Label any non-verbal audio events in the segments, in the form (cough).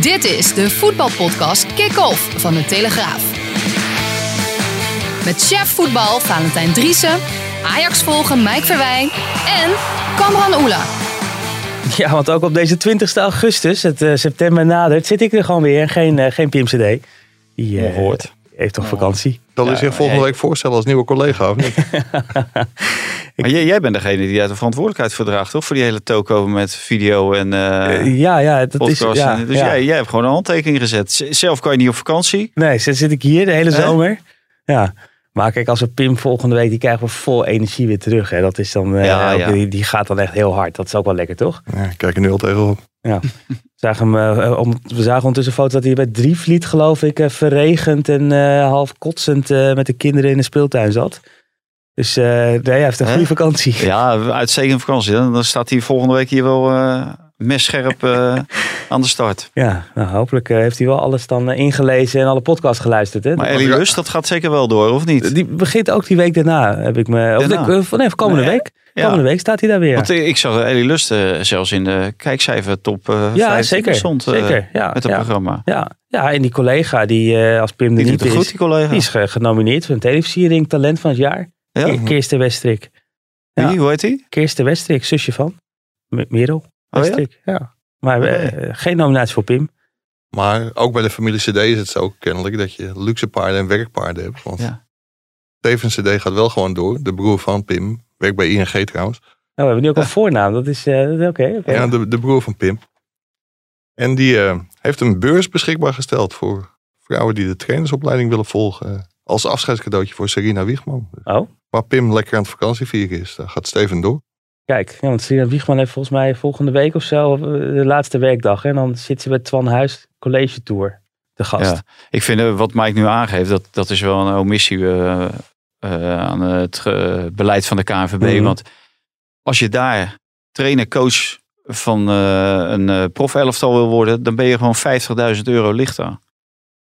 Dit is de voetbalpodcast Kick-Off van de Telegraaf. Met chef voetbal Valentijn Driessen, Ajax volgen Mike Verwijn en Kamran Oela. Ja, want ook op deze 20 augustus, het eh, september nadert, zit ik er gewoon weer. Geen, eh, geen Pim CD. Die eh, Hoort. heeft toch vakantie. Zal hij zich volgende week voorstellen als nieuwe collega of niet? (laughs) (laughs) Maar jij, jij bent degene die daar de verantwoordelijkheid voor draagt, toch? Voor die hele toko met video en Eh, ja, ja, dat is... Ja, dus ja. Jij, jij hebt gewoon een handtekening gezet. Zelf kan je niet op vakantie. Nee, zit ik hier de hele zomer. Ja. Maar kijk, als we Pim volgende week, die krijgen we vol energie weer terug. Hè. Dat is dan, eh, Ja, ja. Die, die gaat dan echt heel hard. Dat is ook wel lekker, toch? Ja, ik kijk er nu al tegenop. Ja. (laughs) Zagen hem, eh, om, we zagen ondertussen een foto dat hij bij Drievliet, geloof ik, eh, verregend en eh, half kotsend eh, met de kinderen in de speeltuin zat. Dus eh, nee, hij heeft een goede vakantie. Ja, uitstekende vakantie. Dan staat hij volgende week hier wel eh messcherp eh, (laughs) aan de start. Ja, nou, hopelijk eh, heeft hij wel alles dan eh, ingelezen en alle podcasts geluisterd. Hè? Maar Ellie Lust, dat gaat zeker wel door, of niet? Die begint ook die week daarna, heb ik me. Of nee, komende Nee, week. ja. Komende week staat hij daar weer. Want ik zag Ellie Lust zelfs in de kijkcijfer top eh ja, 15 zeker. stond zeker. Ja, met het ja, programma. ja, ja, en die collega die als Pim Die doet niet is, goed, die collega. die is ge- genomineerd voor een televisiering talent van het jaar. ja? Ki- Kirsten Westrik. Wie, hoe heet die? Kirsten Westrik, zusje van Merel Oh ja? Maar eh, geen nominatie voor Pim. Maar ook bij de familie CD is het zo kennelijk dat je luxe paarden en werkpaarden hebt. Want Ja. Steven CD gaat wel gewoon door. De broer van Pim. Werkt bij ING trouwens. Oh, we hebben nu ook een voornaam. Dat is eh, oké. oké. Ja, de, de broer van Pim. En die eh, heeft een beurs beschikbaar gesteld voor vrouwen die de trainersopleiding willen volgen. Als afscheidscadeautje voor Serena Wiegman. Oh, Waar Pim lekker aan het vakantievieren is, daar gaat Steven door. Kijk. Ja, want Sina Wiegman heeft volgens mij volgende week of zo eh, de laatste werkdag. hè, En dan zit ze bij Twan Huis College Tour te gast. Ja. Ik vind eh, wat Mike nu aangeeft, dat, dat is wel een omissie eh, aan het beleid van de KNVB. Mhm. Want als je daar trainer, coach van een profelftal wil worden, dan ben je gewoon 50.000 euro lichter.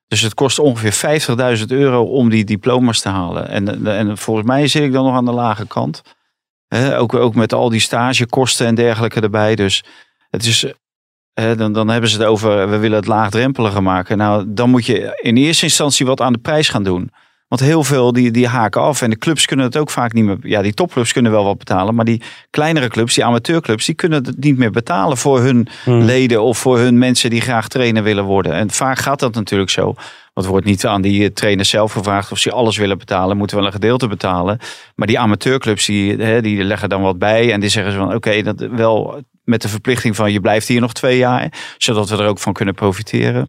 Dus het kost ongeveer 50.000 euro om die diploma's te halen. En, en volgens mij zit ik dan nog aan de lage kant. Hè, ook, ook met al die stagekosten en dergelijke erbij. Dus het is, dan, dan hebben ze het over, we willen het laagdrempeliger maken. Nou, dan moet je in eerste instantie wat aan de prijs gaan doen. Want heel veel die, die haken af. En de clubs kunnen het ook vaak niet meer. Ja, die topclubs kunnen wel wat betalen. Maar die kleinere clubs, die amateurclubs, die kunnen het niet meer betalen voor hun Hmm. leden of voor hun mensen die graag trainer willen worden. En vaak gaat dat natuurlijk zo. Want wordt niet aan die trainers zelf gevraagd of ze alles willen betalen. Moeten wel een gedeelte betalen. Maar die amateurclubs die, hè, die leggen dan wat bij. En die zeggen ze van oké, dat wel met de verplichting van je blijft hier nog twee jaar. Zodat we er ook van kunnen profiteren.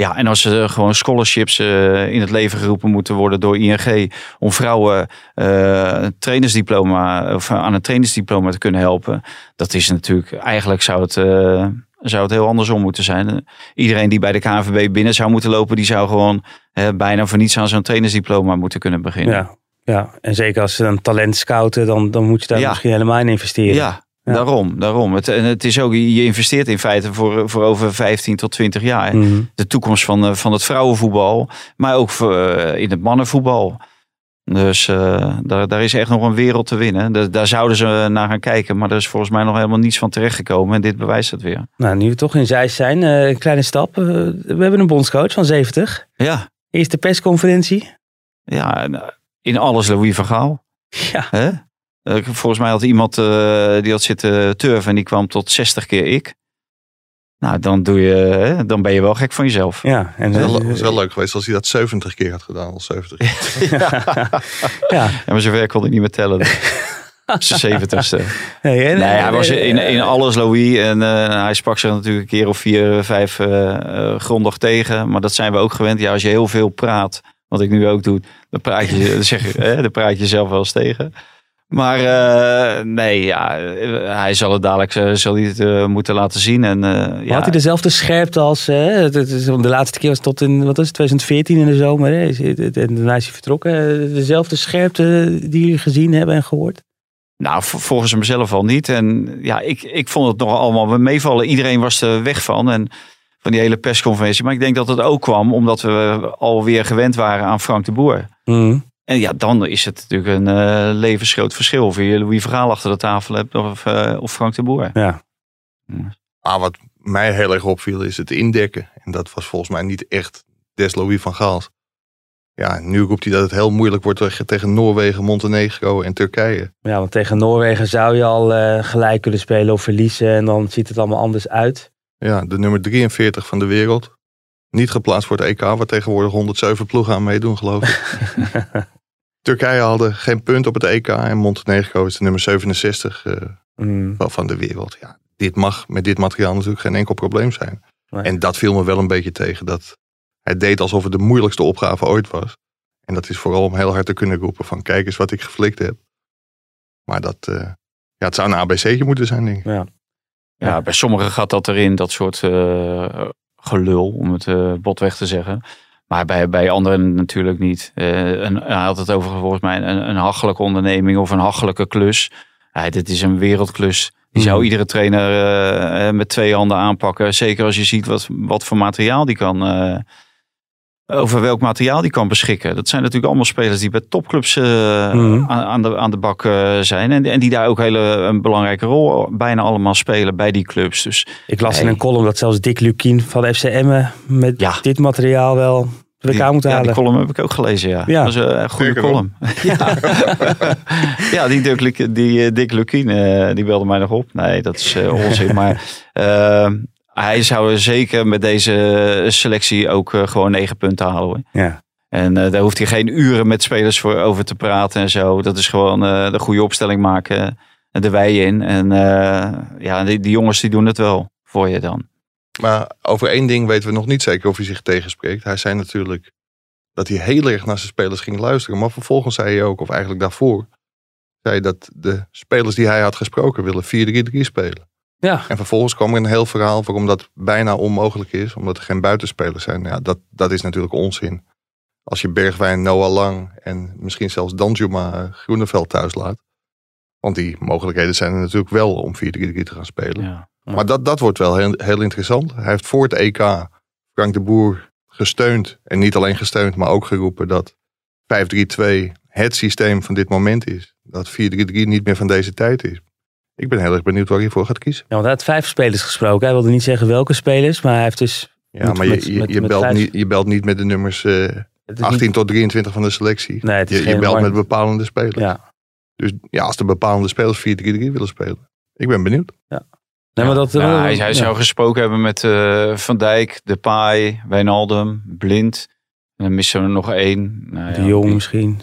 Ja, en als er gewoon scholarships eh, in het leven geroepen moeten worden door ING om vrouwen eh, een trainersdiploma of aan een trainersdiploma te kunnen helpen, dat is natuurlijk eigenlijk zou het, eh, zou het heel andersom moeten zijn. Iedereen die bij de KNVB binnen zou moeten lopen, die zou gewoon eh, bijna voor niets aan zo'n trainersdiploma moeten kunnen beginnen. Ja, ja, en zeker als ze een talent scouten, dan, dan moet je daar Ja. misschien helemaal in investeren. Ja, Ja. daarom. daarom. Het, en het is ook, je investeert in feite voor, voor over 15 tot 20 jaar. Mhm. de toekomst van, eh, van het vrouwenvoetbal, maar ook voor, eh, in het mannenvoetbal. Dus eh, daar, daar is echt nog een wereld te winnen. Daar, daar zouden ze naar gaan kijken, maar er is volgens mij nog helemaal niets van terechtgekomen. En dit bewijst het weer. Nou, nu we toch in Zeist zijn, eh, een kleine stap. Eh, we hebben een bondscoach van 70. Ja, Eerste persconferentie. ja in alles Louis van Gaal. Ja, Hè? Volgens mij had iemand die had zitten turven en die kwam tot 60 keer ik. Nou, dan, doe je, hè, dan ben je wel gek van jezelf. ja. En, Het is wel, eh, wel leuk geweest als hij dat 70 keer had gedaan. Al 70 keer. (laughs) ja. Ja, maar zover kon hij niet meer tellen. (laughs) Zijn zeventigste. Nee, en, Nee, hij eh, was in, eh, in alles Louis. En eh, hij sprak zich natuurlijk een keer of vier, vijf eh, eh, grondig tegen. Maar dat zijn we ook gewend. Ja, als je heel veel praat, wat ik nu ook doe, dan praat je, zeg dan praat je zelf wel eens tegen. Maar eh, nee, ja, hij zal het dadelijk eh, zal hij het, eh, moeten laten zien. En, ja, Had hij dezelfde scherpte als... is- de laatste keer was tot in, wat was het, 2014 in de zomer. Hè? Is En daarna is hij vertrokken. Dezelfde scherpte die jullie gezien hebben en gehoord? Nou, volgens hemzelf al niet. En ja, ik, ik vond het nog allemaal meevallen. Iedereen was er weg van. En van die hele persconferentie. Maar ik denk dat het ook kwam omdat we alweer gewend waren aan Frank de Boer. En ja, dan is het natuurlijk een eh, levensgroot verschil. Of je Louis Verhaal achter de tafel hebt of, eh, of Frank de Boer. Ja. Ah, wat mij heel erg opviel is het indekken. En dat was volgens mij niet echt des Louis van Gaals. Ja, nu roept hij dat het heel moeilijk wordt tegen- tegen Noorwegen, Montenegro en Turkije. Ja, want tegen Noorwegen zou je al eh, gelijk kunnen spelen of verliezen. En dan ziet het allemaal anders uit. Ja, de nummer 43 van de wereld. Niet geplaatst voor het EK, waar tegenwoordig 107 ploegen aan meedoen, geloof ik. (laughs) Turkije hadden geen punt op het EK en Montenegro is de nummer 67 eh, Mm, van- de wereld. Ja, dit mag met dit materiaal natuurlijk geen enkel probleem zijn. Nee. En dat viel me wel een beetje tegen. Dat hij deed alsof het de moeilijkste opgave ooit was. En dat is vooral om heel hard te kunnen roepen van kijk eens wat ik geflikt heb. Maar dat, eh, ja, het zou een ABC'tje moeten zijn denk ik. ja. Ja, bij sommigen gaat dat erin, dat soort eh, gelul, om het botweg te zeggen. Maar bij, bij anderen natuurlijk niet. Eh, een, hij had het over volgens mij een, een hachelijke onderneming of een hachelijke klus. Dit is een wereldklus. Die zou Mhm. iedere trainer eh, eh, met twee handen aanpakken. Zeker als je ziet wat, wat voor materiaal die kan. Over welk materiaal die kan beschikken. Dat zijn natuurlijk allemaal spelers die bij topclubs eh, Mhm. aan, aan, de, aan de bak eh, zijn. En, en die daar ook hele, een belangrijke rol bijna allemaal spelen bij die clubs. Dus Ik las in een column dat zelfs Dick Lukien van de FC Emmen met Ja. dit materiaal wel de Die- moet ja, die halen. column heb ik ook gelezen, ja. Ja. Dat is een goede column. (laughs) ja, die Dick, die, eh, Dick Lukien, eh, die belde mij nog op. Nee, dat is onzin. maar (laughs) hij zou zeker met deze selectie ook eh, gewoon negen punten halen. Hoor. Ja. En eh, daar hoeft hij geen uren met spelers voor over te praten en zo. Dat is gewoon eh, de goede opstelling maken. En de wij in. En eh, ja, die, die jongens die doen het wel voor je dan. Maar over één ding weten we nog niet zeker of hij zich tegenspreekt. Hij zei natuurlijk dat hij heel erg naar zijn spelers ging luisteren. Maar vervolgens zei hij ook, of eigenlijk daarvoor, zei hij dat de spelers die hij had gesproken willen 4-3-3 spelen. Ja. En vervolgens kwam er een heel verhaal waarom dat bijna onmogelijk is, omdat er geen buitenspelers zijn. Ja, dat, dat is natuurlijk onzin. Als je Bergwijn, Noah Lang en misschien zelfs Danjuma eh, Groeneveld thuis laat. Want die mogelijkheden zijn er natuurlijk wel om 4-3-3 te gaan spelen. Ja. Maar dat, dat wordt wel heel, heel interessant. Hij heeft voor het EK Frank de Boer gesteund. En niet alleen gesteund, maar ook geroepen dat 5-3-2 het systeem van dit moment is. Dat 4-3-3 niet meer van deze tijd is. Ik ben heel erg benieuwd waar hij voor gaat kiezen. Ja, want hij had vijf spelers gesproken. Hij wilde niet zeggen welke spelers, maar hij heeft dus... Ja, maar je, met- je, met- je, met belt vijf- niet, je belt niet met de nummers eh, het is 18 niet- tot 23 van de selectie. Nee, het is je, je belt warm- met bepalende spelers. Ja. Dus ja, als de bepalende spelers 4-3-3 willen spelen. Ik ben benieuwd. Nee, maar dat, Nou, hij, hij ja. zou gesproken hebben met eh, Van Dijk, Depay, Wijnaldum, Blind. En dan missen we er nog één. Nou, De ja, Jong wie- misschien.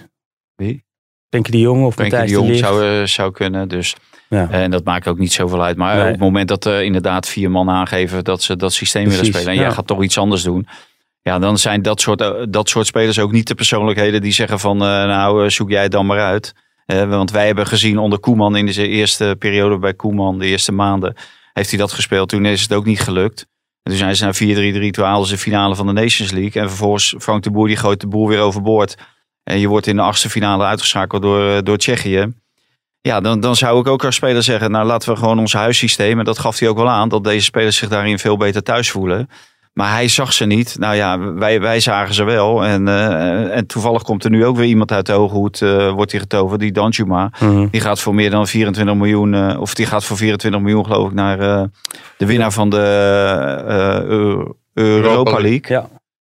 Wie? Frenkie de Jong of Matthijs de de Jong zou, eh, zou kunnen. Dus, Ja. En dat maakt ook niet zoveel uit. Maar Nee. op het moment dat er inderdaad vier man aangeven dat ze dat systeem willen spelen. En jij gaat toch iets anders doen. Ja, dan zijn dat soort, eh, dat soort spelers ook niet de persoonlijkheden die zeggen van eh, nou eh, zoek jij het dan maar uit. Eh, want wij hebben gezien onder Koeman in de eerste periode bij Koeman, de eerste maanden, heeft hij dat gespeeld. Toen is het ook niet gelukt. En toen zijn ze naar 4-3-3, toen haalden ze de finale van de Nations League. En vervolgens Frank de Boer, die gooit de boel weer overboord. En je wordt in de achtste finale uitgeschakeld door, eh, door Tsjechië. Ja, dan, dan zou ik ook als speler zeggen, nou laten we gewoon ons huissysteem. En dat gaf hij ook wel aan, dat deze spelers zich daarin veel beter thuis voelen. Maar hij zag ze niet. Nou ja, wij, wij zagen ze wel. En, eh, en toevallig komt er nu ook weer iemand uit de hoge hoed, eh, wordt hij getoverd, die Danjuma. Mhm. Die gaat voor meer dan 24 miljoen, eh, of die gaat voor 24 miljoen geloof ik naar eh, de winnaar van de eh, Eu- Europa League. Ja.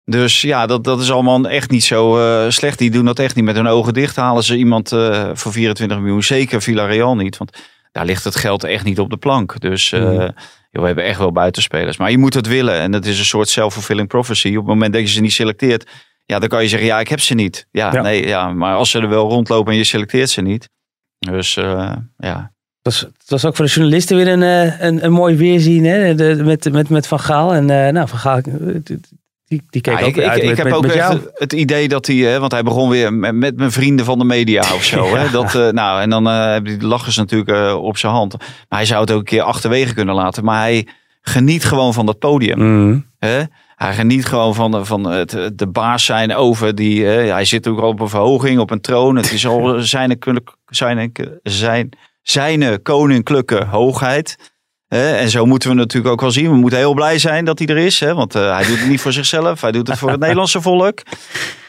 Dus ja, dat, dat is allemaal echt niet zo eh, slecht. Die doen dat echt niet met hun ogen dicht. Halen ze iemand eh, voor 24 miljoen. Zeker Villarreal niet. Want daar ligt het geld echt niet op de plank. Dus eh, Mhm. joh, we hebben echt wel buitenspelers. Maar je moet het willen. En dat is een soort self-fulfilling prophecy. Op het moment dat je ze niet selecteert. Ja, dan kan je zeggen, ja, ik heb ze niet. Ja, Ja. nee, ja. Maar als ze er wel rondlopen en je selecteert ze niet. Dus ja. Het was, het was ook voor de journalisten weer een, een, een mooi weerzien hè? De, met, met, met Van Gaal. En nou, Van Gaal, Die, die keek Ja, ook ik, ik, uit ik met, heb met, ook met jou. echt het idee dat hij, hè, want hij begon weer met, met mijn vrienden van de media of zo. (laughs) Hè? Dat, eh, nou, en dan eh, hebben die lachers natuurlijk eh, op zijn hand. Maar hij zou het ook een keer achterwege kunnen laten. Maar hij geniet gewoon van dat podium. Mm. Hè? Hij geniet gewoon van, de- van het, de baas zijn over die. hè, hij zit ook op een verhoging, op een troon. Het is al (laughs) zijn, zijn, zijn, zijn koninklijke hoogheid. Hè? En zo moeten we natuurlijk ook wel zien. We moeten heel blij zijn dat hij er is. Hè? Want eh, hij doet het niet voor zichzelf. Hij doet het voor het (laughs) Nederlandse volk.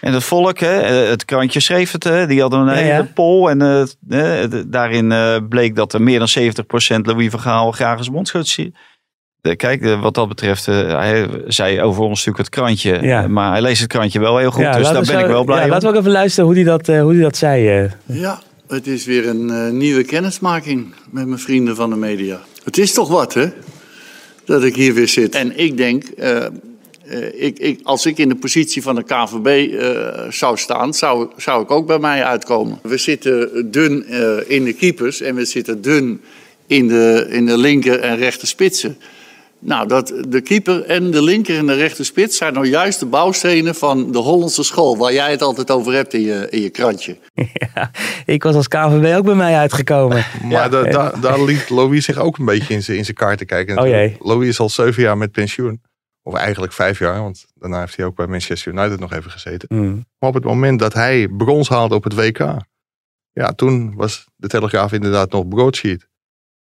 En het volk, hè? eh, het krantje schreef het. Hè? Die hadden een hele ja. poll. En eh, eh, daarin eh, bleek dat er meer dan 70% Louis van Gaal graag als bondscoach ziet. Kijk, wat dat betreft, eh, hij zei over ons natuurlijk het krantje. Ja. Maar hij leest het krantje wel heel goed. Ja, dus daar ben zo- ik wel blij ja, om. Laten we ook even luisteren hoe hij dat, eh, hoe die dat zei. eh. Ja, het is weer een eh, nieuwe kennismaking met mijn vrienden van de media. Het is toch wat, hè? Dat ik hier weer zit. En ik denk, eh, eh, ik, ik, als ik in de positie van de KVB eh, zou staan, zou, zou ik ook bij mij uitkomen. We zitten dun in de keepers en we zitten dun in de, in de linker en rechter spitsen. Nou, dat, de keeper en de linker en de rechter spits zijn nou juist de bouwstenen van de Hollandse school, waar jij het altijd over hebt in je, in je krantje. (laughs) ja, ik was als KVB ook bij mij uitgekomen. (laughs) Maar da- da- daar liet Louis zich ook een beetje in zijn, in zijn kaart te kijken. Oh jee. Louis is al zeven jaar met pensioen. Of eigenlijk vijf jaar, want daarna heeft hij ook bij Manchester United nog even gezeten. Mm. Maar op het moment dat hij brons haalde op het WK, ja, toen was de Telegraaf inderdaad nog broadsheet.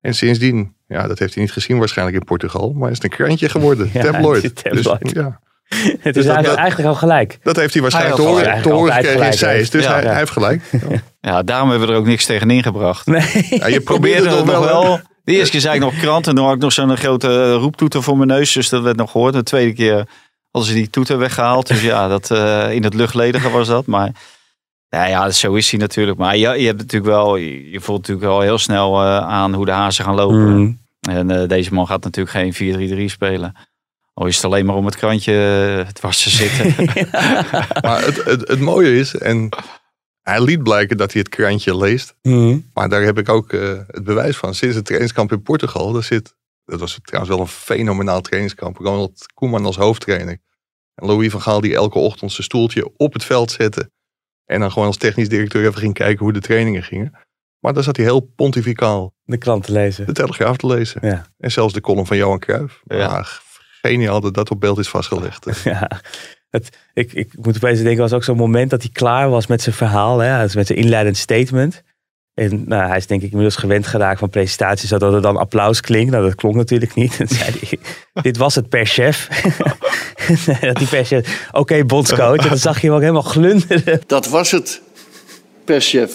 En sindsdien, ja, dat heeft hij niet gezien waarschijnlijk in Portugal, maar is het een krantje geworden, Ja, tabloid. het is tabloid. Dus, ja, (laughs) Het is eigenlijk, dat- eigenlijk al gelijk. dat heeft hij waarschijnlijk Hij gelijk. te horen Altijd gekregen in gelijk Zeist. Dus hij, Ja. hij heeft gelijk. (laughs) Ja. Ja, daarom hebben we er ook niks tegen ingebracht. Nee. Ja, je (laughs) probeerde het het nog wel. wel. De eerste keer zei ik nog krant en dan had ik nog zo'n grote eh, roeptoeter voor mijn neus. Dus dat werd nog gehoord. De tweede keer hadden ze die toeter weggehaald. Dus ja, dat, eh, in het luchtledige was dat. Maar ja, ja, zo is hij natuurlijk. Maar je, je hebt natuurlijk wel, je voelt natuurlijk wel heel snel eh, aan hoe de hazen gaan lopen. Mm. En eh, deze man gaat natuurlijk geen 4-3-3 spelen. Al is het alleen maar om het krantje eh, dwars te zitten. (laughs) (laughs) Maar het, het, het mooie is, en hij liet blijken dat hij het krantje leest. Mm. Maar daar heb ik ook eh, het bewijs van. Sinds het trainingskamp in Portugal, daar zit, dat was trouwens wel een fenomenaal trainingskamp. Ronald Koeman als hoofdtrainer. En Louis van Gaal die elke ochtend zijn stoeltje op het veld zette. En dan gewoon als technisch directeur even ging kijken hoe de trainingen gingen. Maar daar zat hij heel pontificaal De krant te lezen. de Telegraaf te lezen. Ja. En zelfs de column van Johan Cruijff. Ja. Ja. geniaal dat dat op beeld is vastgelegd. (laughs) Ja, het, ik, ik moet opeens denken, was ook zo'n moment dat hij klaar was met zijn verhaal. Hè, met zijn inleidend statement. En nou, hij is denk ik inmiddels gewend geraakt van presentaties, zodat er dan applaus klinkt. Nou, dat klonk natuurlijk niet. (laughs) Dan zei hij, dit was het per chef. (laughs) dat die perschef, oké bondscoach. En dan zag je hem ook helemaal glunderen. Dat was het, perschef.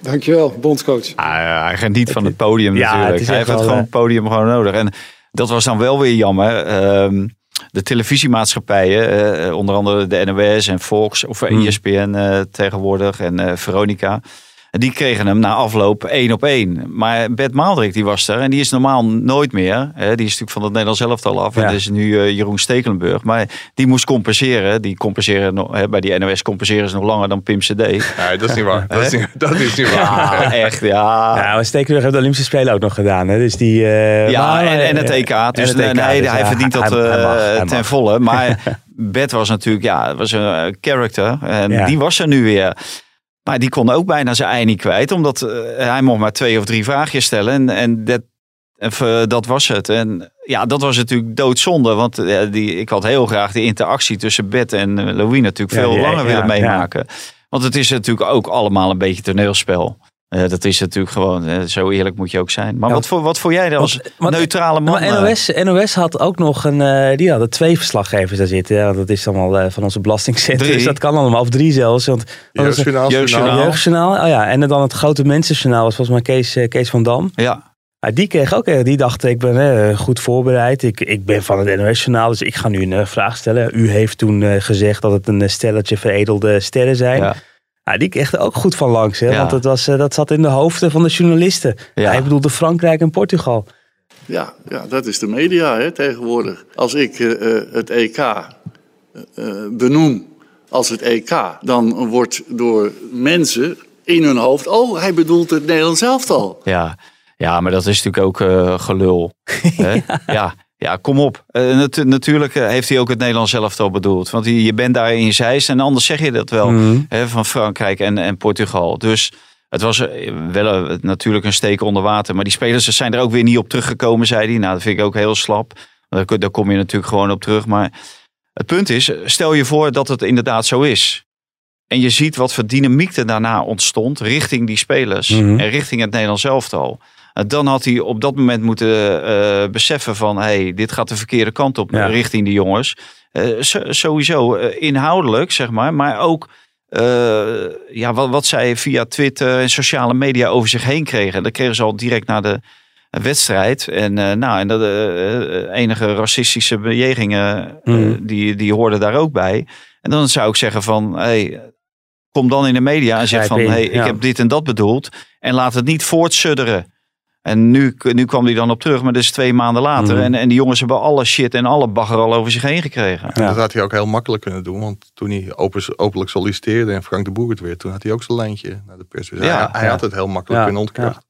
Dankjewel, bondscoach. Ah, hij geniet van het podium Ja, natuurlijk. het hij heeft het gewoon eh, het podium gewoon nodig. En dat was dan wel weer jammer. Ehm, de televisiemaatschappijen, eh, onder andere de NOS en Fox of Hmm. ESPN eh, tegenwoordig en eh, Veronica. En Die kregen hem na afloop één op één. Maar Bert Maaldrik die was er en die is normaal nooit meer. Hè, die is natuurlijk van het Nederlands elftal af. En Ja. dat is nu eh, Jeroen Stekelenburg. Maar die moest compenseren. Die compenseren nog, hè, bij die NOS compenseren ze nog langer dan Pim CD. Nee, dat is niet waar. (laughs) Dat is niet, dat is niet waar. Ja, echt. Ja, Ja, maar Stekelenburg heeft de Olympische Spelen ook nog gedaan. Hè? Dus die, eh, Ja, maar, en, en het EK. Dus en het EK, nee, dus hij ja, verdient dat hij- hij mag, eh, hij ten mag. volle. Maar (laughs) Bert was natuurlijk, ja, was een eh, character. En Ja. die was er nu weer. Maar die kon ook bijna zijn ei niet kwijt. Omdat eh, hij mocht maar twee of drie vraagjes stellen. En, en dat, even, dat was het. En ja, dat was natuurlijk doodzonde. Want eh, die, ik had heel graag die interactie tussen Bert en eh, Louis natuurlijk Ja, veel langer willen meemaken. Want het is natuurlijk ook allemaal een beetje toneelspel. Eh, dat is natuurlijk gewoon, eh, zo eerlijk moet je ook zijn. Maar Ja, wat, voor, wat voor jij dan als want- neutrale man? Maar eh? NOS, NOS had ook nog een, eh, die hadden twee verslaggevers daar zitten. Ja, dat is allemaal eh, van onze belastingcentrum. Drie. Dus dat kan allemaal, of drie zelfs. Want Jeugdjournaal, Jeugdjournaal. journaal. jeugdjournaal. Oh ja, en dan het grote mensenjournaal was volgens mij Kees, eh, Kees van Dam. Ja, die kreeg ook, die dacht ik ben goed voorbereid. Ik, ik ben van het NOS-journaal, dus ik ga nu een vraag stellen. U heeft toen eh, gezegd dat het een stelletje veredelde sterren zijn. ja, Ah, die kreeg er ook goed van langs. Hè? Ja. Want dat, was, eh, dat zat in de hoofden van de journalisten. Ja. Hij bedoelde Frankrijk en Portugal. Ja, ja, dat is de media hè, tegenwoordig. Als ik eh, eh, het EK benoem als het EK, dan wordt door mensen in hun hoofd... oh, hij bedoelt het Nederlands elftal. ja. Ja, maar dat is natuurlijk ook gelul. Hè? (laughs) ja. Ja, kom op. Uh, natu natuurlijk uh, heeft hij ook het Nederlands zelf al bedoeld. Want je bent daar in Zeist en anders zeg je dat wel. Mhm. Hè, van Frankrijk en, en Portugal. Dus het was uh, wel natuurlijk een steek onder water. Maar die spelers zijn er ook weer niet op teruggekomen, zei hij. Nou, dat vind ik ook heel slap. Daar, daar kom je natuurlijk gewoon op terug. Maar het punt is, stel je voor dat het inderdaad zo is. En je ziet wat voor dynamiek er daarna ontstond richting die spelers. Mhm. En richting het Nederlands elftal. Dan had hij op dat moment moeten uh, beseffen van... hey, dit gaat de verkeerde kant op Ja. richting die jongens. So, sowieso inhoudelijk, zeg maar. Maar ook ja, wat, wat zij via Twitter en sociale media over zich heen kregen. Dat kregen ze al direct na de wedstrijd. En, nou, en dat, enige racistische bejegingen, Mhm. die, die hoorden daar ook bij. En dan zou ik zeggen van... Hey, kom dan in de media en zeg van... hey, ik heb dit en dat bedoeld. En laat het niet voortsudderen. En nu, nu kwam hij dan op terug, maar dat is twee maanden later. Mhm. En, en die jongens hebben alle shit en alle bagger al over zich heen gekregen. En dat had hij ook heel makkelijk kunnen doen. Want toen hij open, openlijk solliciteerde en Frank de Boer het weer, toen had hij ook zijn lijntje naar de pers. Dus Ja, hij, hij ja. had het heel makkelijk Ja, kunnen ontkrachten.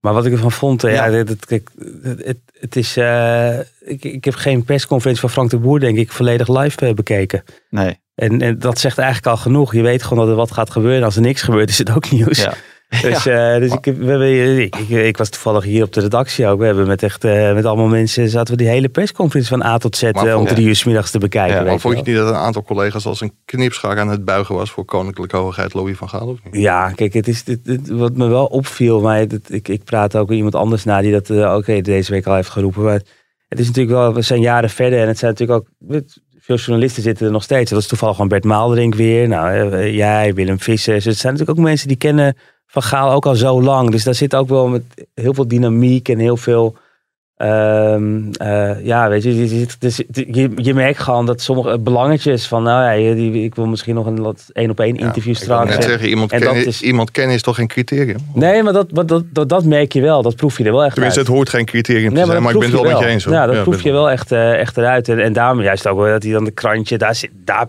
Maar wat ik ervan vond, eh, ja, het, het, het is. eh, ik, ik heb geen persconferentie van Frank de Boer, denk ik, volledig live eh, bekeken. Nee. En, en dat zegt eigenlijk al genoeg. Je weet gewoon dat er wat gaat gebeuren. Als er niks gebeurt, is het ook (laughs) nieuws. Ja. Dus, eh, dus ik, we hebben, ik, ik, ik was toevallig hier op de redactie ook. We hebben met echt eh, met allemaal mensen zaten we die hele persconferentie van A tot Z eh, om drie uur 's middags te bekijken. Ja, Maar vond je niet dat een aantal collega's als een knipschaar aan het buigen was voor koninklijke hoogheid Louis van Gaal of niet? Ja, kijk, het is dit, dit- wat me wel opviel, maar het- ik, ik praat ook met iemand anders na die dat eh, ook eh, deze week al heeft geroepen. Maar het is natuurlijk wel, we zijn jaren verder en het zijn natuurlijk ook, veel journalisten zitten er nog steeds. Dat is toevallig gewoon Bert Maalderink weer. Nou, jij, Willem Vissers. Het zijn natuurlijk ook mensen die kennen Van Gaal ook al zo lang. Dus daar zit ook wel met heel veel dynamiek en heel veel... ehm, eh, ja, weet je, je, er zit- je, je merkt gewoon dat sommige belangetjes van, nou ja, die, ik wil misschien nog een wat één op één Ja, interview ik straks. net zeggen, iemand, En dat kennen, is- iemand kennen is toch geen criterium? Nee, maar dat, maar dat, dat, dat merk je wel. Dat proef je er wel echt Tenminste, uit. het hoort geen criterium te Nee, zijn, maar, ik ben het wel met je eens. hoor. Ja, dat ik proef je wel echt, eh, echt eruit. En, en daarom juist ook wel dat hij dan de krantje, daar zit, daar,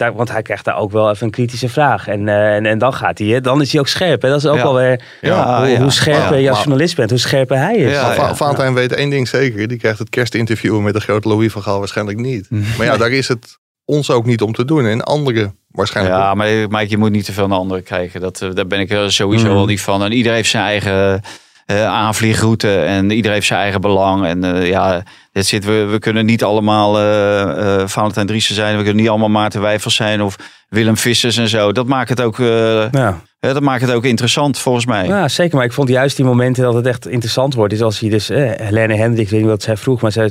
daar, want hij krijgt daar ook wel even een kritische vraag. En, eh, en, en dan gaat hij, hè, dan is hij ook scherp. Hè. Dat is ook Ja. wel weer Ja, hoe, ja. hoe scherper Ja, je als journalist bent, hoe scherper hij is. Ja. Valentijn weet één ding zeker. Die krijgt het kerstinterview met de grote Louis van Gaal waarschijnlijk niet. Maar ja, daar is het ons ook niet om te doen. En anderen waarschijnlijk Ja, ook. maar Mike, je moet niet te veel naar anderen kijken. Dat, eh, daar ben ik sowieso Mm. wel niet van. En iedereen heeft zijn eigen eh, aanvliegroute en iedereen heeft zijn eigen belang. En eh, ja, dit zit, we, we kunnen niet allemaal eh Valentijn Driessen zijn. We kunnen niet allemaal Maarten Wijfels zijn of Willem Vissers en zo. Dat maakt het ook, Ja. dat maakt het ook interessant volgens mij. Ja, zeker. Maar ik vond juist die momenten dat het echt interessant wordt. Is als je dus, eh, Helene Hendricks, ik weet niet wat zij vroeg, maar zij,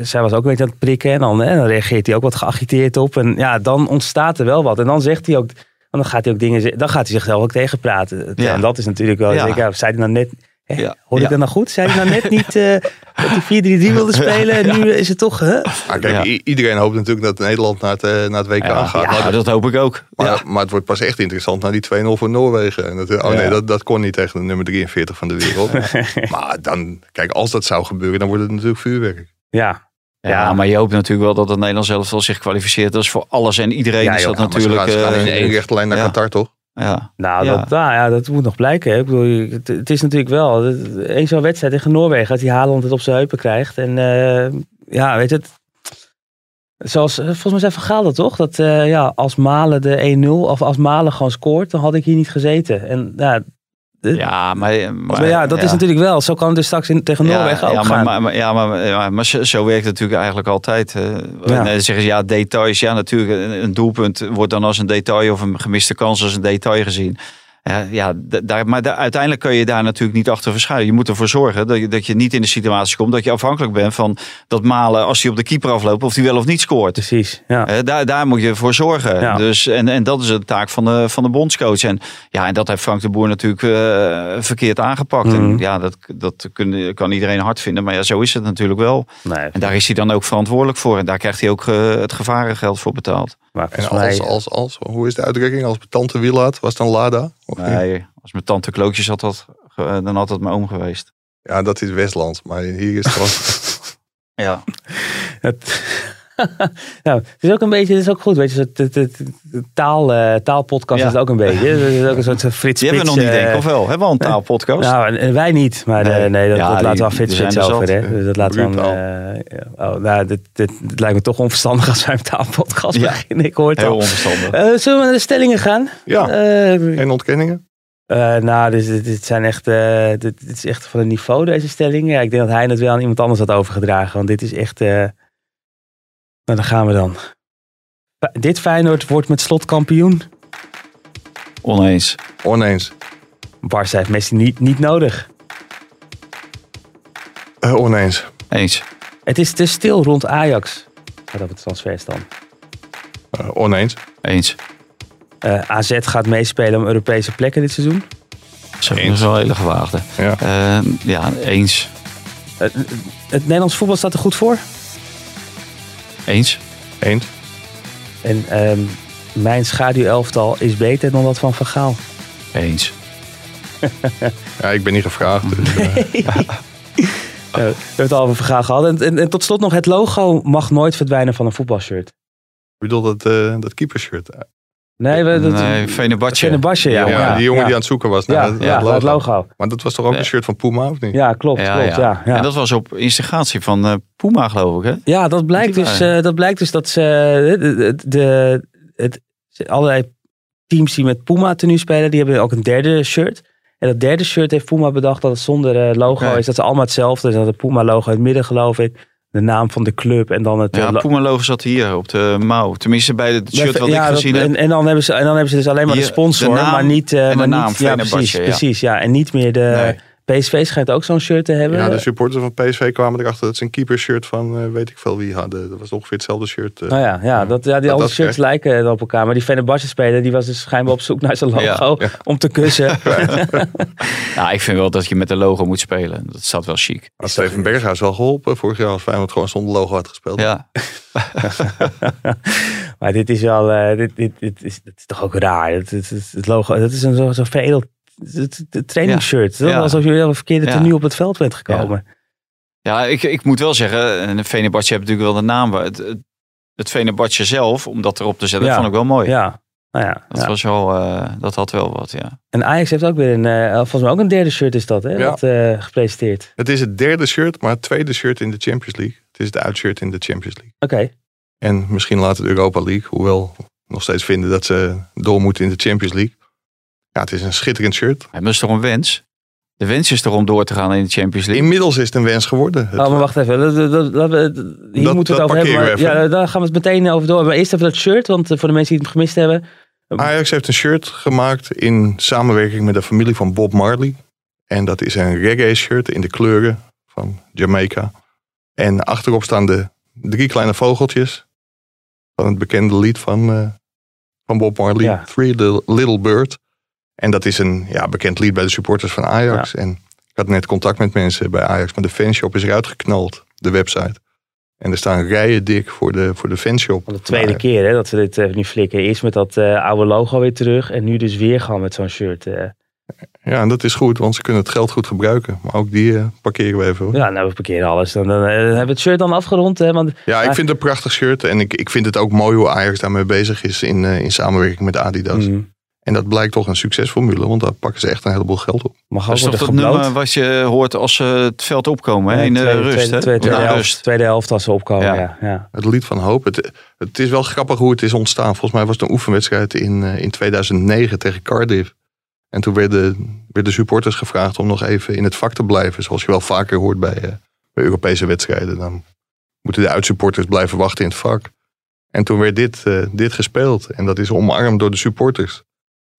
zij was ook een beetje aan het prikken. En dan, eh, dan reageert hij ook wat geagiteerd op. En ja, dan ontstaat er wel wat. En dan zegt hij ook, dan gaat hij ook dingen, dan gaat hij zichzelf ook tegenpraten. Ja. En dat is natuurlijk wel, Ja. ja, zei hij nou net, Ja. hoorde ik Ja. dat nou goed? Zei hij nou net (laughs) niet eh, dat hij 4-3-3 wilde spelen en nu is het toch, hè? Kijk, iedereen hoopt natuurlijk dat Nederland naar het, eh, naar het WK Ja, gaat. dat, dat hoop ik ook. maar, Ja. maar het wordt pas echt interessant naar die 2-0 voor Noorwegen. En dat, oh nee, dat, dat kon niet tegen de nummer 43 van de wereld. (laughs) maar dan, kijk, als dat zou gebeuren, dan wordt het natuurlijk vuurwerk. Ja, Ja, Ja. maar je hoopt natuurlijk wel dat het Nederlands zelf wel zich kwalificeert. Dat is voor alles en iedereen Ja, is dat Ja, maar ze natuurlijk. gaan, ze gaan in eh, één rechte lijn naar ja. Qatar, toch? Ja. Nou, Ja. Dat, nou ja, dat moet nog blijken. Hè. Ik bedoel, het, het is natuurlijk wel. Eén zo'n wedstrijd tegen Noorwegen, dat die Haaland het op zijn heupen krijgt. En eh, ja, weet je het. Zoals, eh, volgens mij zei Van Gaal dat toch? Dat eh, ja, als Malen de 1-0, of als Malen gewoon scoort, dan had ik hier niet gezeten. En ja, de- Ja, maar, maar, maar ja dat is natuurlijk wel. Zo kan het dus straks in, tegen Noorwegen ook ja, gaan. maar, maar, ja, maar, ja, maar zo, zo werkt het natuurlijk eigenlijk altijd. Ja. En dan zeggen ze ja, details. Ja, natuurlijk. Een doelpunt wordt dan als een detail of een gemiste kans als een detail gezien. Ja, daar, maar daar- uiteindelijk kun je daar natuurlijk niet achter verschuilen. Je moet ervoor zorgen dat je, dat je niet in de situatie komt dat je afhankelijk bent van dat malen als hij op de keeper afloopt of hij wel of niet scoort. Precies, ja. Daar, daar moet je voor zorgen. Ja. Dus, en, en dat is de taak van de, van de bondscoach. En, ja, en dat heeft Frank de Boer natuurlijk eh, verkeerd aangepakt. En Mhm. ja, dat, dat kun- kan iedereen hard vinden. Maar ja, zo is het natuurlijk wel. Nee, En daar is hij dan ook verantwoordelijk voor. En daar krijgt hij ook eh, het gevarengeld voor betaald. Maar En volgens mij... als, als, als, hoe is de uitdrukking? Als tante Wielaat, was het dan Lada? Of niet? Nee, als mijn tante klootjes had, dat, ge- dan had het mijn oom geweest. Ja, dat is Westland. Maar hier is het gewoon... (laughs) Ja. Het, (laughs) nou, het is ook een beetje, het is ook goed, weet je, het taal, uh, taalpodcast Ja. is het ook een beetje. Het is ook een soort (laughs) Frits Die hebben we nog niet, denk ik. eh, Of wel? Hebben we al een (laughs) taalpodcast? Nou, en, en wij niet, maar nee, Nee. nee dat, Ja, dat die- laten we aan Frits over. Hè? Dus dat laten we aan, eh, oh, nou, dit, dit, dit lijkt me toch onverstandig als wij een taalpodcast Ja. beginnen. Ik hoor het Heel al. onverstandig. Eh, zullen we naar de stellingen gaan? Ja, Eh, geen ontkenningen. eh, nou, dit, dit, dit zijn echt, eh, dit, dit is echt van een niveau, deze stellingen. Ja, ik denk dat hij het wel aan iemand anders had overgedragen. Want dit is echt... eh, nou, dan gaan we dan. Dit Feyenoord wordt met slot kampioen. Oneens. Oneens. Barca heeft Messi niet, niet nodig. Eh, oneens. Eens. Het is te stil rond Ajax. Gaat op het transferstand. Eh, oneens. Eens. Eh, AZ gaat meespelen om Europese plekken dit seizoen. Zo, dat Eens. is wel een hele gewaagde. Ja. Ja, eens. Het Nederlands voetbal staat er goed voor. Eens. Eens. En ehm, mijn schaduwelftal is beter dan dat van Van Gaal. Eens. (laughs) Ja, ik ben niet gevraagd. Dus, eh, (laughs) we hebben het al over Van Gaal gehad. En, en, en tot slot nog, het logo mag nooit verdwijnen van een voetbalshirt. ik bedoel dat, eh dat keepershirt. Nee, we, dat, Nee, Fenerbahce. Fenerbahce, ja. Ja, ja, die jongen ja. die aan het zoeken was Ja, naar ja, het, logo. het logo. Maar dat was toch ook Ja. een shirt van Puma, of niet? Ja, klopt, Ja, klopt. ja. Ja, ja. En dat was op instigatie van eh, Puma, geloof ik, hè? Ja, dat blijkt, dus, eh, dat blijkt dus dat ze eh, de, de, het, allerlei teams die met Puma tenue spelen, die hebben ook een derde shirt. En dat derde shirt heeft Puma bedacht dat het zonder eh, logo is. Dat ze allemaal hetzelfde is. Dat het Puma logo in het midden geloof ik. De naam van de club en dan het... eh, Ja, lo- Puma-logo zat hier op de mouw. Tenminste, bij het shirt wat ja, ik dat- gezien heb. en, en, dan hebben ze, en dan hebben ze dus alleen maar Hier, de sponsor, de naam maar niet... eh, en de naam niet ja, precies, ja. precies, ja. En niet meer de... Nee. PSV schijnt ook zo'n shirt te hebben. Ja, de supporters van PSV kwamen erachter dat ze een keepershirt van eh, weet ik veel wie hadden. Dat was ongeveer hetzelfde shirt. eh. Nou ja, ja, dat, ja die dat shirts lijken op elkaar. Maar die Fenerbahce speler, die was dus schijnbaar op zoek naar zijn logo Ja, om te kussen. (laughs) (laughs) Nou, ik vind wel dat je met een logo moet spelen. Dat staat wel chic. Had Steven Berghuis wel geholpen vorig jaar als Feyenoord gewoon zonder logo had gespeeld. Ja, (laughs) maar dit is wel, eh, dit, dit, dit, is, dit is toch ook raar. Het, het, het, het logo, dat is een zo, zo veredeld het, het trainingsshirt. Alsof je wel een verkeerde Ja. tenue op het veld bent gekomen. ja ik, ik moet wel zeggen, en Fenerbahce heeft natuurlijk wel de naam. maar Het, het, het Fenerbahce zelf, om dat erop te zetten, Ja. vond ik wel mooi. Ja, nou ja. Dat, ja. was wel, eh, dat had wel wat, ja. En Ajax heeft ook weer een, eh, volgens mij ook een derde shirt is dat, hè? Ja. Eh, gepresenteerd. Het is het derde shirt, maar het tweede shirt in de Champions League. Het is het uitshirt in de Champions League. Oké. En misschien later de Europa League, hoewel we nog steeds vinden dat ze door moeten in de Champions League. Ja, het is een schitterend shirt. Maar dat is toch een wens? De wens is toch om door te gaan in de Champions League? Inmiddels is het een wens geworden. Het- Oh, maar wacht even. Dat, dat, dat, hier Dat- moeten we dat het over hebben. Maar, ja, daar gaan we het meteen over door. Maar eerst even dat shirt, want eh, voor de mensen die het gemist hebben. Ajax heeft een shirt gemaakt in samenwerking met de familie van Bob Marley. En dat is een reggae shirt in de kleuren van Jamaica. En achterop staan de drie kleine vogeltjes van het bekende lied van, eh, van Bob Marley. Ja. Three Little, Little Bird. En dat is een ja, bekend lied bij de supporters van Ajax. En ik had net contact met mensen bij Ajax. Maar de fanshop is eruit geknald, de website. En er staan rijen dik voor de, voor de fanshop. Van de tweede keer hè, dat ze dit eh, nu flikken. Eerst met dat eh, oude logo weer terug. En nu dus weer gewoon met zo'n shirt. eh. Ja, en dat is goed, want ze kunnen het geld goed gebruiken. Maar ook die parkeren we even. Hoor. Ja, Ja, nou we parkeren alles. Dan, dan hebben we het shirt dan afgerond. Hè, want, ik Maar- vind het een prachtig shirt. En ik, ik vind het ook mooi hoe Ajax daarmee bezig is in, in samenwerking met Adidas. Mm, En dat blijkt toch een succesformule, want daar pakken ze echt een heleboel geld op. mag Dat is toch dat nummer wat je hoort als ze het veld opkomen, hè? In de tweede- rust, tweede, hè? tweede, helft, tweede helft als ze opkomen. Ja. Ja. Ja, Het lied van hoop. Het, het is wel grappig hoe het is ontstaan. Volgens mij was het een oefenwedstrijd in, eh, in 2009 tegen Cardiff. En toen werden, werden supporters gevraagd om nog even in het vak te blijven. Zoals je wel vaker hoort bij, eh, bij Europese wedstrijden. Dan moeten de uitsupporters blijven wachten in het vak. En toen werd dit, eh, dit gespeeld. En dat is omarmd door de supporters.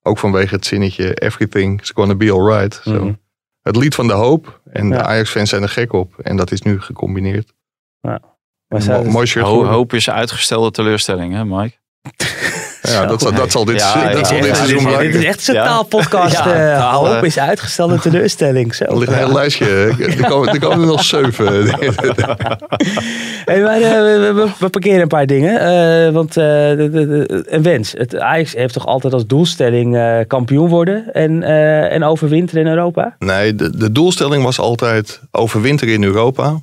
Ook vanwege het zinnetje Everything's gonna be alright. Zo. Mhm. Het lied van de hoop. En Ja. de Ajax-fans zijn er gek op. En dat is nu gecombineerd. Maar Een zij- mo- mooi shirt Ho- geworden. hoop is uitgestelde teleurstelling, hè, Mike? (laughs) Ja, dat, zal- dat zal dit, Ja, dat ja, zal ja, dit ja, seizoen blijken. Dit is echt een Ja. taalpodcast. Ja, taal, hoop eh. is uitgestelde teleurstelling. Zo. Er ligt een heel lijstje. Er komen, er komen er nog zeven. (laughs) Hey, maar, eh, we, we- we parkeren een paar dingen. eh, want eh, de- de- de- een wens. Het Ajax heeft toch altijd als doelstelling eh, kampioen worden en, eh, en overwinteren in Europa? Nee, de, de doelstelling was altijd overwinteren in Europa.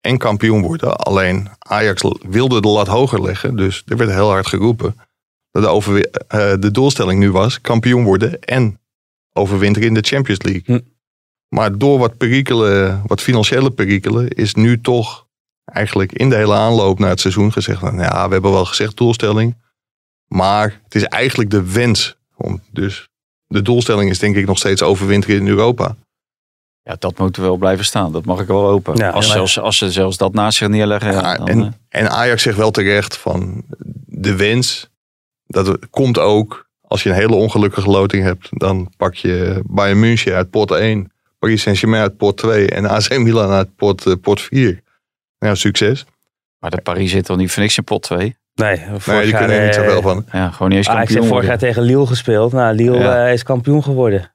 en kampioen worden. Alleen Ajax wilde de lat hoger leggen. Dus er werd heel hard geroepen. Dat de, eh, de doelstelling nu was kampioen worden en overwinteren in de Champions League. Hm. Maar door wat perikelen, wat financiële perikelen, is nu toch eigenlijk in de hele aanloop naar het seizoen gezegd. Nou ja, we hebben wel gezegd doelstelling. Maar het is eigenlijk de wens. Om, dus de doelstelling is denk ik nog steeds overwinteren in Europa. Ja, dat moet wel blijven staan. Dat mag ik wel open. Ja, als, zelfs, als ze zelfs dat naast zich neerleggen. Ja, dan, eh, en, en Ajax zegt wel terecht van de wens. Dat komt ook als je een hele ongelukkige loting hebt. Dan pak je Bayern München uit pot 1. Paris Saint-Germain uit pot 2. En AC Milan uit pot, eh, pot 4. Nou, succes. maar de Paris zit toch niet voor niks in pot 2? Nee, Nee, die kunnen er niet eh, zoveel van. Ja, gewoon niet eens Ajax kampioen heeft vorig jaar tegen Lille gespeeld. Nou, Lille Ja. eh, is kampioen geworden.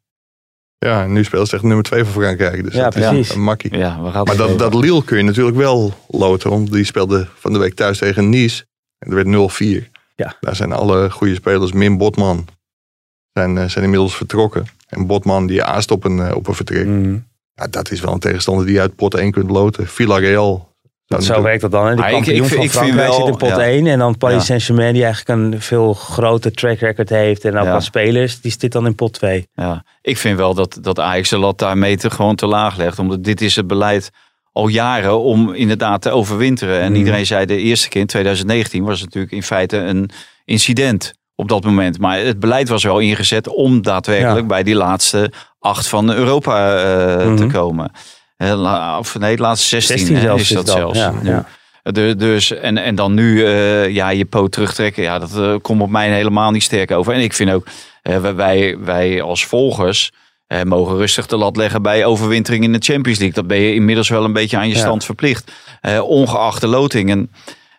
Ja, en nu speelt ze tegen nummer 2 van Frankrijk. Dus Ja, dat is precies. een makkie. Ja, we gaan Maar dat, dat Lille kun je natuurlijk wel loten. Want die speelde van de week thuis tegen Nice. En er werd 0-4. Ja. Daar zijn alle goede spelers, min Botman, zijn, eh, zijn inmiddels vertrokken. En Botman die aast op een, eh, op een vertrek. Mm. Ja, dat is wel een tegenstander die je uit pot 1 kunt loten. Villarreal. Zo natuurlijk- werkt dat dan. Hè? De Maar ik- kampioen ik vind- van ik vind Frankrijk wel- zit in pot ja. 1. En dan Paris Ja. Saint-Germain, die eigenlijk een veel groter track record heeft. En ook Ja. wat spelers, die zit dan in pot 2. Ja, ik vind wel dat, dat Ajax de lat daarmee te, gewoon te laag legt. Omdat dit is het beleid al jaren om inderdaad te overwinteren. En Mhm. iedereen zei de eerste keer in 2019 was het natuurlijk in feite een incident op dat moment. Maar het beleid was wel ingezet om daadwerkelijk Ja. bij die laatste acht van Europa eh, Mhm. te komen. Eh, Of nee, de laatste 16, 16 hè, zelfs is is dat zelfs. Ja, nu. ja. De, dus, en, en dan nu eh, ja, je poot terugtrekken. Ja, dat komt op mij helemaal niet sterk over. En ik vind ook, wij, wij als volgers eh, mogen rustig de lat leggen bij overwintering in de Champions League. Dat ben je inmiddels wel een beetje aan je Ja. stand verplicht. Eh, ongeacht de loting. En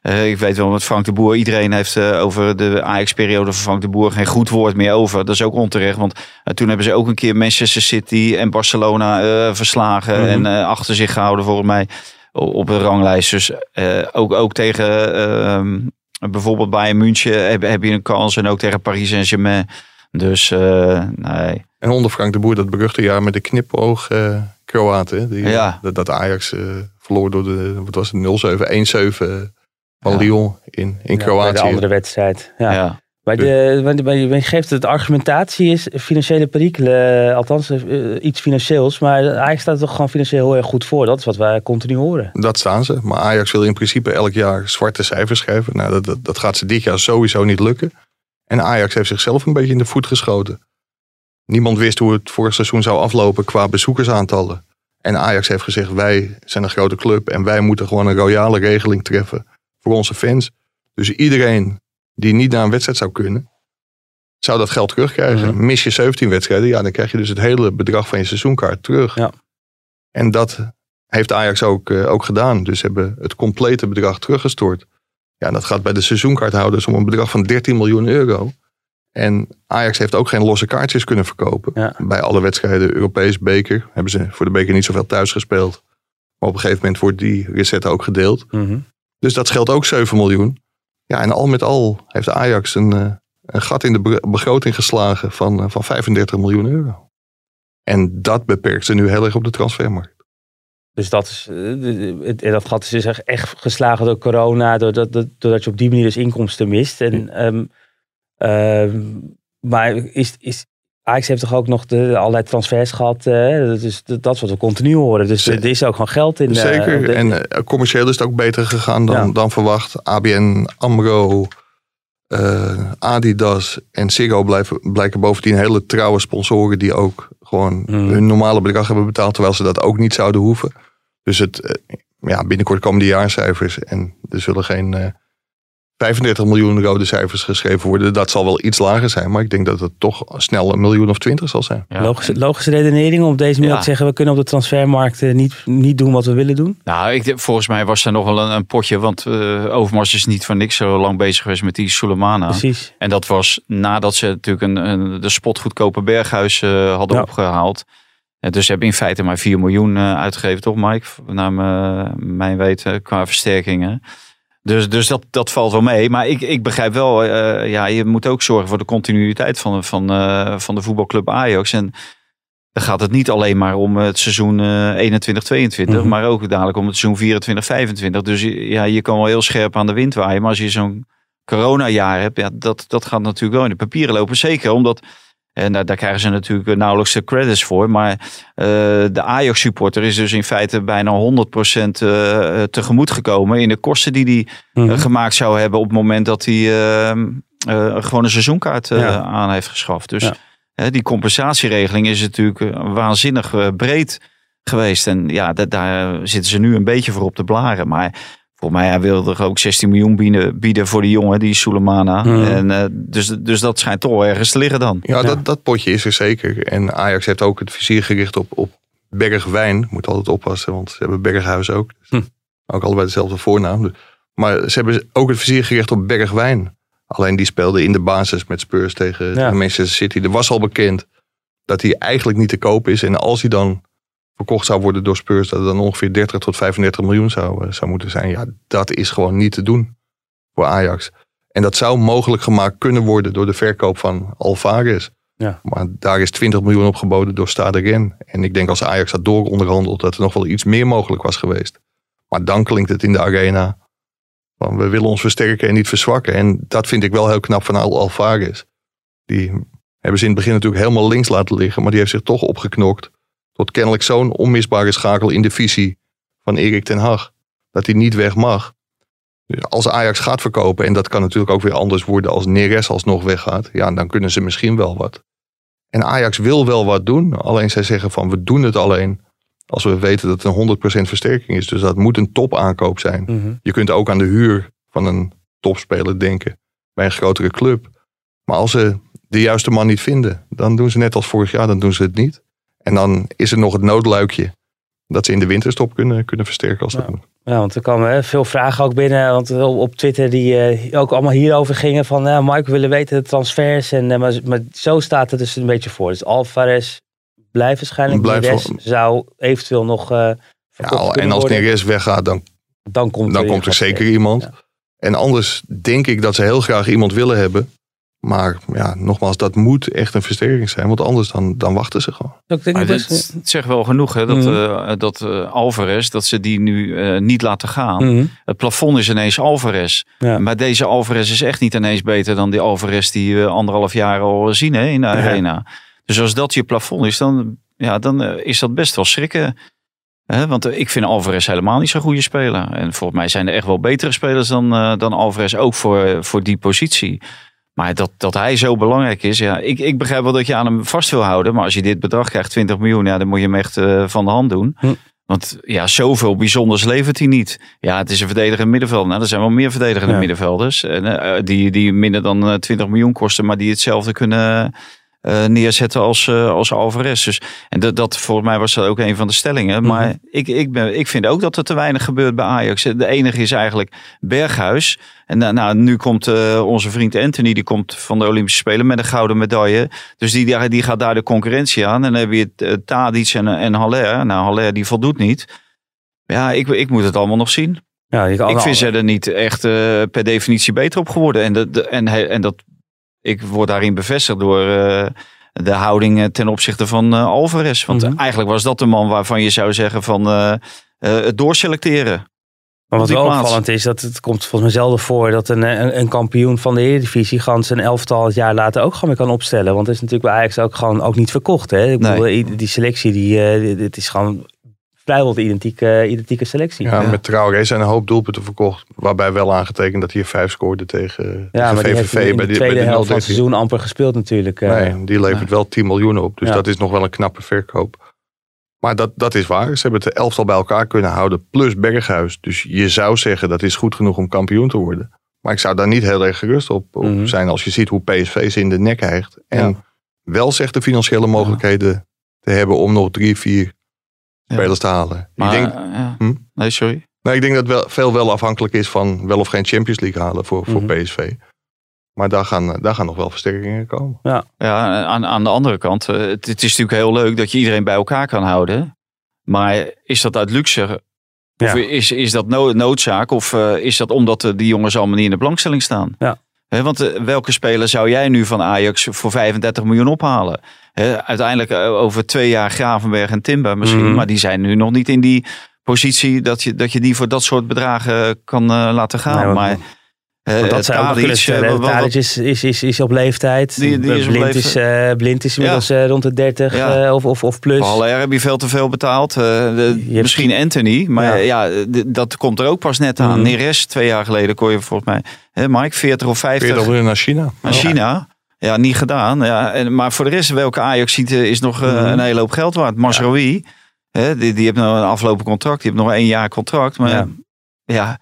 eh, ik weet wel met Frank de Boer, iedereen heeft over de Ajax-periode van Frank de Boer geen goed woord meer over. Dat is ook onterecht, want toen hebben ze ook een keer Manchester City en Barcelona verslagen Mhm. en achter zich gehouden volgens mij op een ranglijst. Dus ook, ook tegen ehm, bijvoorbeeld Bayern München heb, heb je een kans en ook tegen Paris Saint-Germain. Dus nee. En onder Frank de Boer dat beruchte jaar met de knipoog eh Kroaten. Die, Ja. dat, dat Ajax eh, verloor door de, wat was het, 0-7, 1-7 van Ja. Lyon in, in Ja, bij Kroatië. de andere wedstrijd. Ja. Ja. Maar, de, maar, je geeft het argumentatie is financiële perikelen, eh, althans eh, iets financieels. Maar eigenlijk staat er toch gewoon financieel heel erg goed voor. Dat is wat wij continu horen. Dat staan ze. Maar Ajax wil in principe elk jaar zwarte cijfers schrijven. Nou, dat, dat, dat gaat ze dit jaar sowieso niet lukken. En Ajax heeft zichzelf een beetje in de voet geschoten. Niemand wist hoe het vorig seizoen zou aflopen qua bezoekersaantallen. En Ajax heeft gezegd, wij zijn een grote club en wij moeten gewoon een royale regeling treffen voor onze fans. Dus iedereen die niet naar een wedstrijd zou kunnen, zou dat geld terugkrijgen. Mhm. Mis je 17 wedstrijden, ja, dan krijg je dus het hele bedrag van je seizoenkaart terug. Ja. En dat heeft Ajax ook, eh, ook gedaan. Dus hebben het complete bedrag teruggestort. Ja, en dat gaat bij de seizoenkaarthouders om een bedrag van 13 miljoen euro. En Ajax heeft ook geen losse kaartjes kunnen verkopen. Ja. Bij alle wedstrijden, Europees beker, hebben ze voor de beker niet zoveel thuis gespeeld. Maar op een gegeven moment wordt die recette ook gedeeld. Mhm. Dus dat scheelt ook 7 miljoen. Ja, en al met al heeft Ajax een, eh, een gat in de be- begroting geslagen van, eh, van 35 miljoen euro. En dat beperkt ze nu heel erg op de transfermarkt. Dus dat, is, eh, dat gat is dus echt- geslagen door corona, doordat, dat- doordat je op die manier dus inkomsten mist. En, ehm, maar is, is, Ajax heeft toch ook nog de, allerlei transfers gehad. eh, dat, is, dat, is wat we continu horen. Dus Zeker. er is ook gewoon geld in. eh, Zeker. de- en eh, commercieel is het ook beter gegaan dan, Ja. dan verwacht. ABN, AMRO, Adidas en Ziggo blijven, blijken bovendien hele trouwe sponsoren die ook gewoon Mm. hun normale bedrag hebben betaald, terwijl ze dat ook niet zouden hoeven. Dus het, ja, binnenkort komen de jaarcijfers en er zullen geen 35 miljoen rode cijfers geschreven worden. Dat zal wel iets lager zijn, maar ik denk dat het toch snel een miljoen of twintig zal zijn. Ja. Logische, logische redenering om op deze manier Ja. te zeggen... we kunnen op de transfermarkt eh, niet, niet doen wat we willen doen? Nou, ik, denk- volgens mij was er nog wel een, een potje. Want eh Overmars is niet voor niks zo lang bezig geweest met die Sulemana. Precies. En dat was nadat ze natuurlijk een, een, de spotgoedkope Berghuis eh, hadden Ja. opgehaald. En dus ze hebben in feite maar 4 miljoen eh, uitgegeven, toch Mike? Naar mijn, mijn weten, qua versterkingen. Dus, dus dat, dat valt wel mee. Maar ik, ik begrijp wel, eh, ja, je moet ook zorgen voor de continuïteit van, van, eh, van de voetbalclub Ajax. En dan gaat het niet alleen maar om het seizoen eh 21-22, Mhm. maar ook dadelijk om het seizoen 24-25. Dus ja, je kan wel heel scherp aan de wind waaien, maar als je zo'n coronajaar hebt, ja, dat, dat gaat natuurlijk wel in de papieren lopen. Zeker omdat, en daar, daar krijgen ze natuurlijk nauwelijks de credits voor, maar eh, de Ajax-supporter is dus in feite bijna 100% eh, tegemoet gekomen in de kosten die hij Mhm. eh, gemaakt zou hebben op het moment dat hij eh, eh, gewoon een seizoenkaart eh, Ja. aan heeft geschaft. Dus Ja. die compensatieregeling is natuurlijk eh, waanzinnig eh, breed geweest. En ja, da- daar zitten ze nu een beetje voor op te blaren. Maar volgens mij hij wilde er ook 16 miljoen bieden, bieden voor die jongen, die Sulemana. En, eh, dus, dus dat schijnt toch wel ergens te liggen dan. Ja, Dat, dat potje is er zeker. En Ajax heeft ook het vizier gericht op, op Bergwijn. Moet altijd oppassen, want ze hebben Berghuis ook. Hm. Ook allebei dezelfde voornaam. Dus- Maar ze hebben ook het vizier gericht op Bergwijn. Alleen die speelde in de basis met Spurs tegen Ja. Manchester City. Er was al bekend dat hij eigenlijk niet te koop is. En als hij dan verkocht zou worden door Spurs, dat het dan ongeveer 30 tot 35 miljoen zou, eh, zou moeten zijn. Ja, dat is gewoon niet te doen voor Ajax. En dat zou mogelijk gemaakt kunnen worden door de verkoop van Alvarez. Ja. Maar daar is 20 miljoen op geboden door Stade. En ik denk als Ajax had door onderhandeld dat er nog wel iets meer mogelijk was geweest. Maar dan klinkt het in de arena van we willen ons versterken en niet verzwakken. En dat vind ik wel heel knap van Al Alvarez. Die hebben ze in het begin natuurlijk helemaal links laten liggen. Maar die heeft zich toch opgeknokt tot kennelijk zo'n onmisbare schakel in de visie van Erik ten Hag. Dat hij niet weg mag. Dus als Ajax gaat verkopen, en dat kan natuurlijk ook weer anders worden als Neres alsnog weggaat, ja, dan kunnen ze misschien wel wat. En Ajax wil wel wat doen, alleen zij zeggen van we doen het alleen als we weten dat het een 100% versterking is. Dus dat moet een topaankoop zijn. Mhm. Je kunt ook aan de huur van een topspeler denken bij een grotere club. Maar als ze de juiste man niet vinden, dan doen ze net als vorig jaar, dan doen ze het niet. En dan is er nog het noodluikje dat ze in de winterstop kunnen, kunnen versterken als dat Ja. moet. Ja, want er kwamen veel vragen ook binnen. Want op op Twitter die eh, ook allemaal hierover gingen. Van eh Mike, we willen weten de transfers. En, eh, maar, maar zo staat het dus een beetje voor. Dus Alvarez blijft waarschijnlijk. Blijft zou eventueel nog eh Ja, en als. Neres weggaat, dan, dan komt dan er, komt er zeker iemand. Ja. En anders denk ik dat ze heel graag iemand willen hebben. Maar ja, nogmaals, dat moet echt een versterking zijn. Want anders dan, dan wachten ze gewoon. Ik denk Maar best- dit het zegt wel genoeg hè, dat, eh, dat eh, Alvarez, dat ze die nu eh, niet laten gaan. Mhm. Het plafond is ineens Alvarez. Ja. Maar deze Alvarez is echt niet ineens beter dan die Alvarez die we anderhalf jaar al zien hè, in de arena. Dus als dat je plafond is, dan, ja, dan is dat best wel schrikken. Hè, want ik vind Alvarez helemaal niet zo'n goede speler. En volgens mij zijn er echt wel betere spelers dan, eh, dan Alvarez, ook voor, voor die positie. Maar dat, dat hij zo belangrijk is, ja, ik, ik begrijp wel dat je aan hem vast wil houden. Maar als je dit bedrag krijgt, 20 miljoen, ja, dan moet je hem echt eh, van de hand doen. Hm. Want ja, zoveel bijzonders levert hij niet. Ja, het is een verdedigend middenveld. Nou, er zijn wel meer verdedigende Ja. middenvelders. En, eh, die, die minder dan eh, 20 miljoen kosten, maar die hetzelfde kunnen eh, neerzetten als, eh, als Alvarez. Dus, en dat, dat, volgens mij was dat ook een van de stellingen. Mhm. Maar ik, ik, ben, ik vind ook dat er te weinig gebeurt bij Ajax. De enige is eigenlijk Berghuis. En nou, nou, nu komt eh, onze vriend Anthony, die komt van de Olympische Spelen met een gouden medaille. Dus die, die, die gaat daar de concurrentie aan. En dan heb je uh, Tadic en, en Haller. Nou, Haller die voldoet niet. Ja, ik, ik moet het allemaal nog zien. Ja, Ik vind ze er niet echt per definitie beter op geworden. En, de, de- en, en dat, ik word daarin bevestigd door eh, de houding eh, ten opzichte van eh, Alvarez. Want Mhm. eigenlijk was dat de man waarvan je zou zeggen van het doorselecteren. Maar wat wel plaats. opvallend is, dat het komt volgens mij zelden voor dat een, een, een kampioen van de Eredivisie gewoon zijn elftal het jaar later ook gewoon weer kan opstellen. Want het is natuurlijk bij Ajax ook gewoon ook niet verkocht. Hè? Ik bedoel, die selectie, die, dit is gewoon vrijwel de identieke, identieke selectie. Ja, Ja. met Traoré zijn een hoop doelpunten verkocht. Waarbij wel aangetekend dat hij er vijf scoorde tegen, Ja, tegen maar die heeft VVV. in de bij die, tweede bij de helft van het 0-13. seizoen amper gespeeld natuurlijk. eh. Nee, die levert wel 10 miljoen op. Dus Ja. dat is nog wel een knappe verkoop. Maar dat, dat is waar. Ze hebben het elftal bij elkaar kunnen houden. Plus Berghuis. Dus je zou zeggen dat is goed genoeg om kampioen te worden. Maar ik zou daar niet heel erg gerust op, op Mhm. zijn. Als je ziet hoe PSV ze in de nek hijgt. En Ja. wel zegt de financiële mogelijkheden te hebben om nog drie, vier. Spelers te halen. Maar, ik, denk, eh, ja. Hm? Nee, sorry. nou, ik denk dat wel, veel wel afhankelijk is van wel of geen Champions League halen voor, voor Mhm. PSV. Maar daar gaan, daar gaan nog wel versterkingen komen. Ja, aan, aan de andere kant, eh, het, het is natuurlijk heel leuk dat je iedereen bij elkaar kan houden. Maar is dat uit luxe? Of Ja. is, is dat no- noodzaak? Of eh, is dat omdat eh, die jongens allemaal niet in de belangstelling staan? Ja. Want eh, welke speler zou jij nu van Ajax voor 35 miljoen ophalen? Uiteindelijk eh, over twee jaar Gravenberg en Timber misschien. Mhm. Maar die zijn nu nog niet in die positie dat je, dat je die voor dat soort bedragen kan eh, laten gaan. Nee, maar Want dat zou kunnen Tadic, eh, stellen. wat- wat- Tadic is, is, is, is op leeftijd. Die- die is op blind, leeftijd. Is, eh, blind is inmiddels eh, rond de 30 Ja. eh, of, of, of plus. Haller heb je veel te veel betaald. Eh, de- Je hebt- misschien Anthony, maar Ja. dat komt er ook pas net aan. Mhm. Neres, twee jaar geleden kon je volgens mij, hè Mike, 40 of 50 40 miljoen naar China. naar China. Ja, niet gedaan. Ja, en, maar voor de rest, welke Ajax ziet, eh, is nog eh, Mhm. een hele hoop geld waard. Masraoui, hè, die, die heeft nog een afgelopen contract. Die heeft nog één jaar contract. Maar Ja.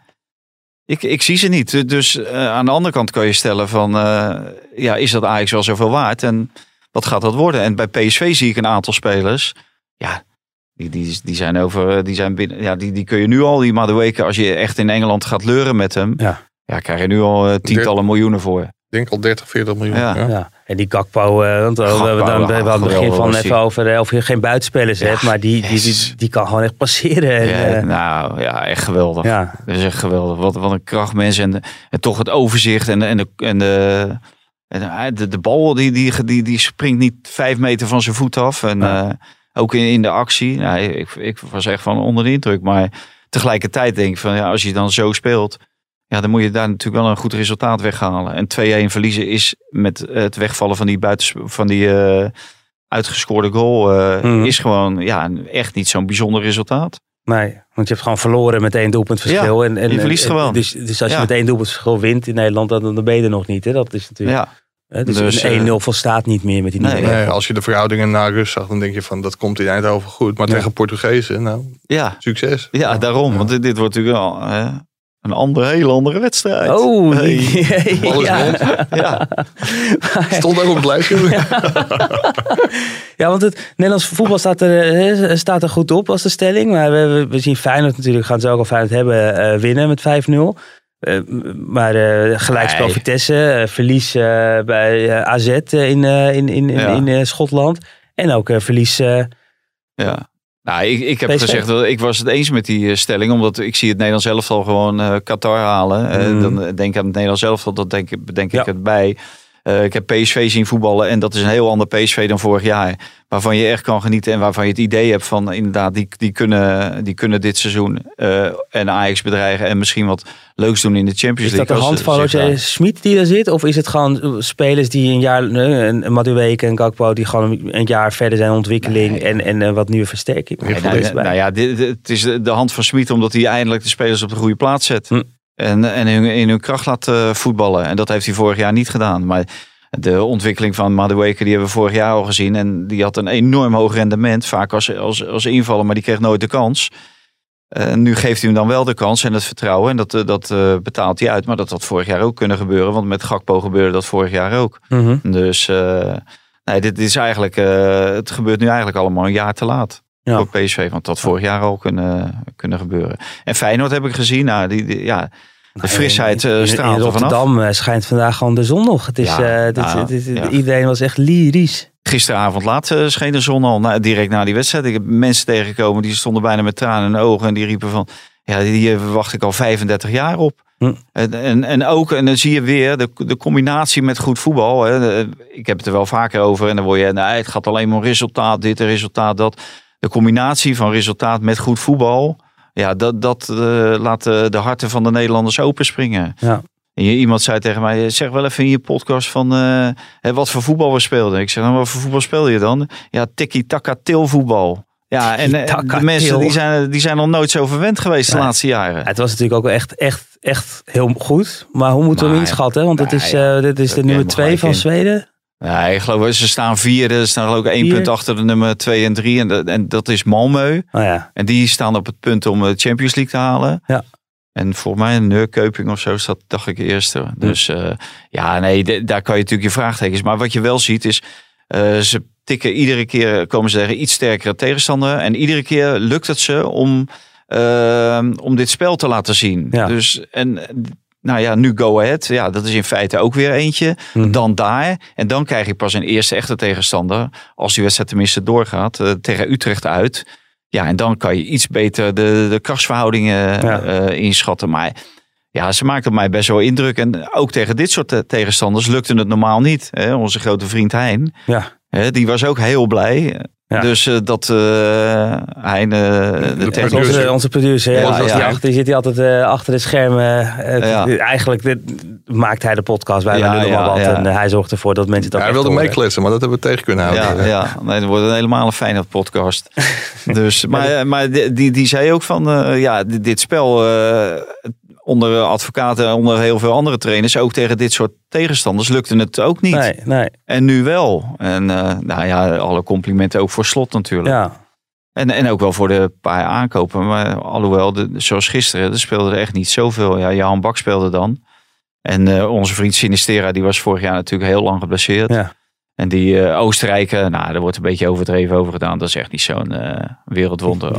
Ik, ik zie ze niet. Dus eh, aan de andere kant kan je stellen van, eh, ja, is dat Ajax wel zoveel waard? En wat gaat dat worden? En bij PSV zie ik een aantal spelers. Ja, die, die, die zijn over, die zijn binnen, ja, die, die kun je nu al, die Madueke, als je echt in Engeland gaat leuren met hem. Ja. Ja, krijg je nu al eh, tientallen miljoenen voor. Ik denk al 30, 40 miljoen. Ja. Ja. Ja. En die Gakpo, eh, want we Gakpo, dan het begin van even over eh, of je geen buitenspelers Ja, hebt, maar die, die, die, kan gewoon echt passeren. En, Ja, eh, nou ja, echt geweldig. ja. Dat is echt geweldig. Wat, wat een krachtmens en, de- en toch het overzicht en de, en de, en de, en de, de bal die, die, die, die springt niet vijf meter van zijn voet af. En Ja. eh, ook in, in de actie. Nou, ik, ik was echt van onder de indruk. Maar tegelijkertijd denk ik van ja, als je dan zo speelt. Ja, dan moet je daar natuurlijk wel een goed resultaat weghalen. En 2-1 verliezen is met het wegvallen van die, buitens, van die eh, uitgescoorde goal. eh, Mhm. Is gewoon ja, echt niet zo'n bijzonder resultaat. Nee, want je hebt gewoon verloren met één doelpunt verschil. Ja, en, en, je verliest en- gewoon. Dus, dus als je Ja. met één doelpunt verschil wint in Nederland, dan, dan ben je er nog niet. Hè? Dat is natuurlijk. Ja, hè, dus, Dus, een eh, 1-0 volstaat niet meer met die nee. als je de verhoudingen na rust zag, dan denk je van dat komt in Eindhoven goed. Maar Ja. tegen Portugezen, nou, ja. succes. Ja, daarom. Want dit, dit wordt natuurlijk wel hè, een andere, hele andere wedstrijd. Oh, Hey. (laughs) ja. rond. Ja, Stond ook op het lijstje. (laughs) Ja, want het Nederlands voetbal staat er, eh, staat er goed op als de stelling. Maar we, we, we zien Feyenoord natuurlijk, gaan ze ook al Feyenoord hebben, eh, winnen met 5-0. Eh, maar eh gelijkspel Nee. Vitesse, eh, verlies bij AZ in, eh, in, in, in, Ja. in, eh, Schotland. En ook eh, verlies... ja. Nou, ik, ik heb PSV. gezegd dat ik was het eens met die eh, stelling. Omdat ik zie het Nederlands elftal gewoon eh, Qatar halen. Eh, Mm. dan denk ik aan het Nederlands elftal. Dat denk, ik- bedenk Ja. ik het bij. Eh, ik heb PSV zien voetballen. En dat is een heel ander PSV dan vorig jaar. Waarvan je echt kan genieten. En waarvan je het idee hebt van inderdaad. Die, die, kunnen, die kunnen dit seizoen eh, en Ajax bedreigen. En misschien wat leuks doen in de Champions is dat League. de hand van Roger Smit die daar zit? Of is het gewoon eh, spelers die een jaar, een Madueke en Gakpo, die gewoon een jaar verder zijn in ontwikkeling Nee. en, en wat nieuwe versterking? Nee, nou, nou ja, dit, dit- het is de, de hand van Smit omdat hij eindelijk de spelers op de goede plaats zet. Hm. En, en in, in hun kracht laat eh, voetballen. En dat heeft hij vorig jaar niet gedaan. Maar de ontwikkeling van Madueke, die hebben we vorig jaar al gezien. En die had een enorm hoog rendement. Vaak als, als, als invaller, maar die kreeg nooit de kans. Nu geeft hij hem dan wel de kans en het vertrouwen. En dat, eh, dat eh, betaalt hij uit. Maar dat had vorig jaar ook kunnen gebeuren. Want met Gakpo gebeurde dat vorig jaar ook. Mhm. Dus nee, dit is eigenlijk, het gebeurt nu eigenlijk allemaal een jaar te laat. Ja. Voor PSV, want dat vorig jaar al kunnen, kunnen gebeuren. En Feyenoord heb ik gezien, nou, die, die- ja, de frisheid eh, in, vanaf. Rotterdam eh, schijnt vandaag gewoon de zon nog. Het is, Ja, eh, nou, ja. Iedereen was echt lyrisch. Gisteravond laat eh, scheen de zon al, nou, direct na die wedstrijd. Ik heb mensen tegengekomen, die stonden bijna met tranen in de ogen. En die riepen van, ja, die eh, wacht ik al 35 jaar op. Hm. En, en, en ook, en dan zie je weer de, de combinatie met goed voetbal. Hè. Eh, Ik heb het er wel vaker over. En dan word je, nee, het gaat alleen maar om resultaat, dit en resultaat, dat. De combinatie van resultaat met goed voetbal. Ja, dat, dat eh, laat de, de harten van de Nederlanders openspringen. Ja. En je- iemand zei tegen mij, zeg wel even in je podcast van eh, hè, wat voor voetbal we speelden. Ik zeg, nou, wat voor voetbal speel je dan? Ja, tiki-taka tilvoetbal. Ja, en eh, de mensen die zijn, die zijn nog nooit zo verwend geweest de laatste jaren. Het was natuurlijk ook wel echt, echt, echt heel goed. Maar hoe moeten we hem inschatten? Want het is, dit is de nummer twee van. Zweden. Ja, ik geloof, ze staan vierde, ze staan geloof ik één Vier. punt achter de nummer twee en drie. En, dat- en dat is Malmö. Oh ja. En die staan op het punt om de Champions League te halen. Ja. En volgens mij een Neurkeuping of zo staat, dacht ik, eerste. Dus eh, ja, nee, daar kan je natuurlijk je vraagtekens. Maar wat je wel ziet is, eh, ze tikken iedere keer, komen ze tegen iets sterkere tegenstander. En iedere keer lukt het ze om, eh, om dit spel te laten zien. Ja. Dus, en nou ja, nu Go Ahead. Ja, dat is in feite ook weer eentje. Mhm. Dan daar. En dan krijg je pas een eerste echte tegenstander. Als die wedstrijd tenminste doorgaat. eh, tegen Utrecht uit. Ja, en dan kan je iets beter de, de krachtsverhoudingen Ja. eh, inschatten. Maar Ja, ze maakte op mij best wel indruk. En ook tegen dit soort tegenstanders lukte het normaal niet. Hè? Onze grote vriend Hein, Ja. hè, die was ook heel blij. Ja. Dus eh, dat eh Hein, eh, de De technisch- Onze, producer. onze producer, Ja, ja, die, ja. achter, die zit hij altijd eh, achter de schermen. Eigenlijk dit, maakt hij de podcast bij Ja, ja, wat. ja. En hij zorgt ervoor dat mensen dat Ja, hij wilde horen. meekletsen, maar dat hebben we tegen kunnen houden. Ja, ja. Nee, dat wordt een helemaal een fijne podcast. (laughs) dus, maar maar die, die, die zei ook van, eh, ja, dit, dit spel eh, onder advocaten en onder heel veel andere trainers, ook tegen dit soort tegenstanders, lukte het ook niet. Nee, nee. En nu wel. En eh, nou ja, alle complimenten ook voor slot natuurlijk. Ja. En, en ook wel voor de paar aankopen. Maar alhoewel, de, zoals gisteren, er speelde er echt niet zoveel. Ja, Johan Bak speelde dan. En eh, onze vriend Sinistera, die was vorig jaar natuurlijk heel lang geblesseerd. Ja. En die eh Oostenrijker, nou, daar wordt een beetje overdreven over gedaan. Dat is echt niet zo'n eh, wereldwonder.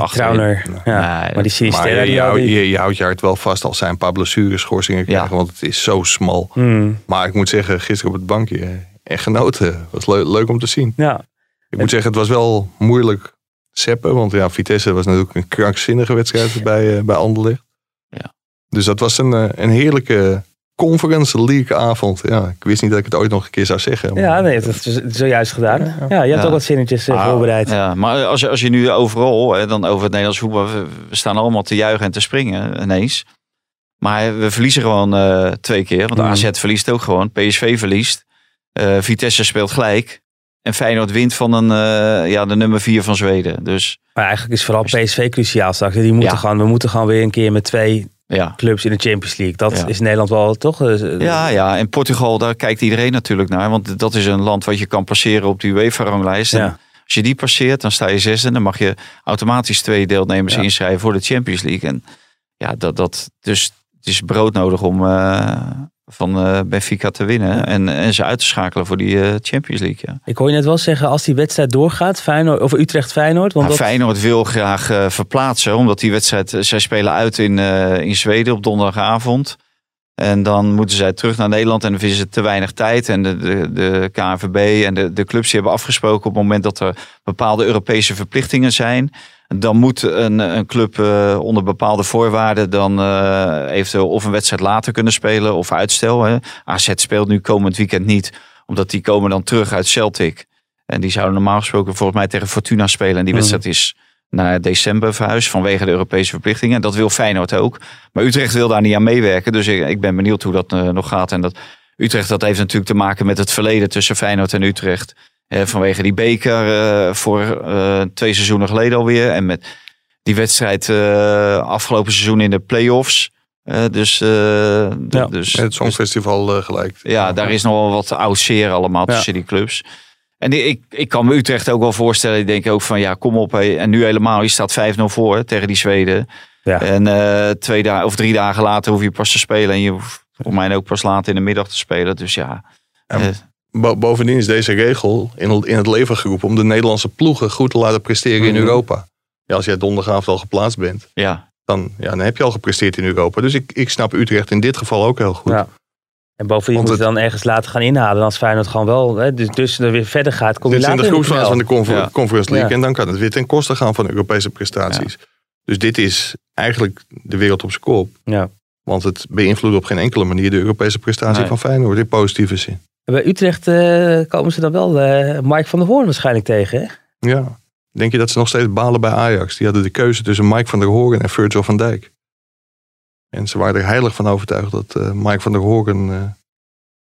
Ja. Nee, maar die Sinisterra, Maar je, die je, houdt- je, je houdt je hart wel vast als zij een paar blessures, schorsingen krijgen, want het is zo smal. Hmm, Maar ik moet zeggen, gisteren op het bankje, eh, echt genoten. was leu- leuk om te zien. ja. Ik moet zeggen, het was wel moeilijk seppen, want ja, Vitesse was natuurlijk een krankzinnige wedstrijd bij, eh, bij Anderlecht. Ja. Dus dat was een, eh, een heerlijke Conference League avond. Ja, ik wist niet dat ik het ooit nog een keer zou zeggen. maar- ja, nee, dat is zojuist gedaan. Ja, je hebt Ja. ook wat zinnetjes eh, Ah, voorbereid. Ja, maar als je, als je nu overal, hè, dan over het Nederlands voetbal, we, we staan allemaal te juichen en te springen ineens. Maar we verliezen gewoon eh, twee keer. Want Mm. AZ verliest ook gewoon. PSV verliest. eh, Vitesse speelt gelijk. En Feyenoord wint van een, eh, ja, de nummer vier van Zweden. Dus Maar eigenlijk is vooral PSV cruciaal straks. Die moeten Ja. gaan, we moeten gewoon weer een keer met twee ja. clubs in de Champions League. Dat Ja. is Nederland wel toch? eh, Ja, ja, en Portugal, daar kijkt iedereen natuurlijk naar. Want dat is een land wat je kan passeren op die UEFA-ranglijst. En Ja. Als je die passeert, dan sta je zesde. Dan mag je automatisch twee deelnemers Ja. inschrijven voor de Champions League. En ja, dat, dat, dus het is brood nodig om eh, van eh, Benfica te winnen. En, en ze uit te schakelen voor die eh, Champions League. Ja. Ik hoor je net wel zeggen, als die wedstrijd doorgaat, Feyenoord, of Utrecht-Feyenoord. Want dat, Feyenoord wil graag eh, verplaatsen, omdat die wedstrijd, zij spelen uit in, in Zweden op donderdagavond. En dan moeten zij terug naar Nederland en dan vinden ze te weinig tijd. En de, de, de KNVB en de, de clubs die hebben afgesproken op het moment dat er bepaalde Europese verplichtingen zijn. Dan moet een, een club eh, onder bepaalde voorwaarden dan eh, eventueel of een wedstrijd later kunnen spelen of uitstel. Hè. AZ speelt nu komend weekend niet, omdat die komen dan terug uit Celtic. En die zouden normaal gesproken volgens mij tegen Fortuna spelen. En die Mhm. wedstrijd is naar december verhuisd vanwege de Europese verplichtingen. Dat wil Feyenoord ook. Maar Utrecht wil daar niet aan meewerken. Dus ik, ik ben benieuwd hoe dat eh, nog gaat. En dat Utrecht, dat heeft natuurlijk te maken met het verleden tussen Feyenoord en Utrecht. Eh, vanwege die beker eh, voor twee seizoenen geleden alweer. En met die wedstrijd afgelopen seizoen in de play-offs. Dus, Ja, dus, Het Songfestival gelijk. ja, daar is nog wel wat oud zeer allemaal Ja. tussen die clubs. En ik, ik kan me Utrecht ook wel voorstellen. Ik denk ook van ja, kom op. hé. En nu helemaal, je staat 5-0 voor tegen die Zweden. Ja. En eh, twee dagen of drie dagen later hoef je pas te spelen. En je hoeft voor mij ook pas later in de middag te spelen. Dus ja. Eh, Bo- bovendien is deze regel in, in het leven geroepen om de Nederlandse ploegen goed te laten presteren in Mhm. Europa. Ja, als jij donderdagavond al geplaatst bent, ja. dan, ja, dan heb je al gepresteerd in Europa. Dus ik, ik snap Utrecht in dit geval ook heel goed. Ja. En bovendien Want moet je het- dan ergens laten gaan inhalen. Als Feyenoord gewoon wel, hè, dus, dus er weer verder gaat, kom je Dit is in de groepsfase van de confer- Ja. Conference League. Ja. En dan kan het weer ten koste gaan van Europese prestaties. Dus dit is eigenlijk de wereld op zijn kop. Ja. Want het beïnvloedt op geen enkele manier de Europese prestatie Nee. van Feyenoord in positieve zin. Bij Utrecht eh, komen ze dan wel eh Mike van der Hoorn waarschijnlijk tegen, hè? Ja. Denk je dat ze nog steeds balen bij Ajax? Die hadden de keuze tussen Mike van der Hoorn en Virgil van Dijk. En ze waren er heilig van overtuigd dat eh, Mike van der Hoorn eh,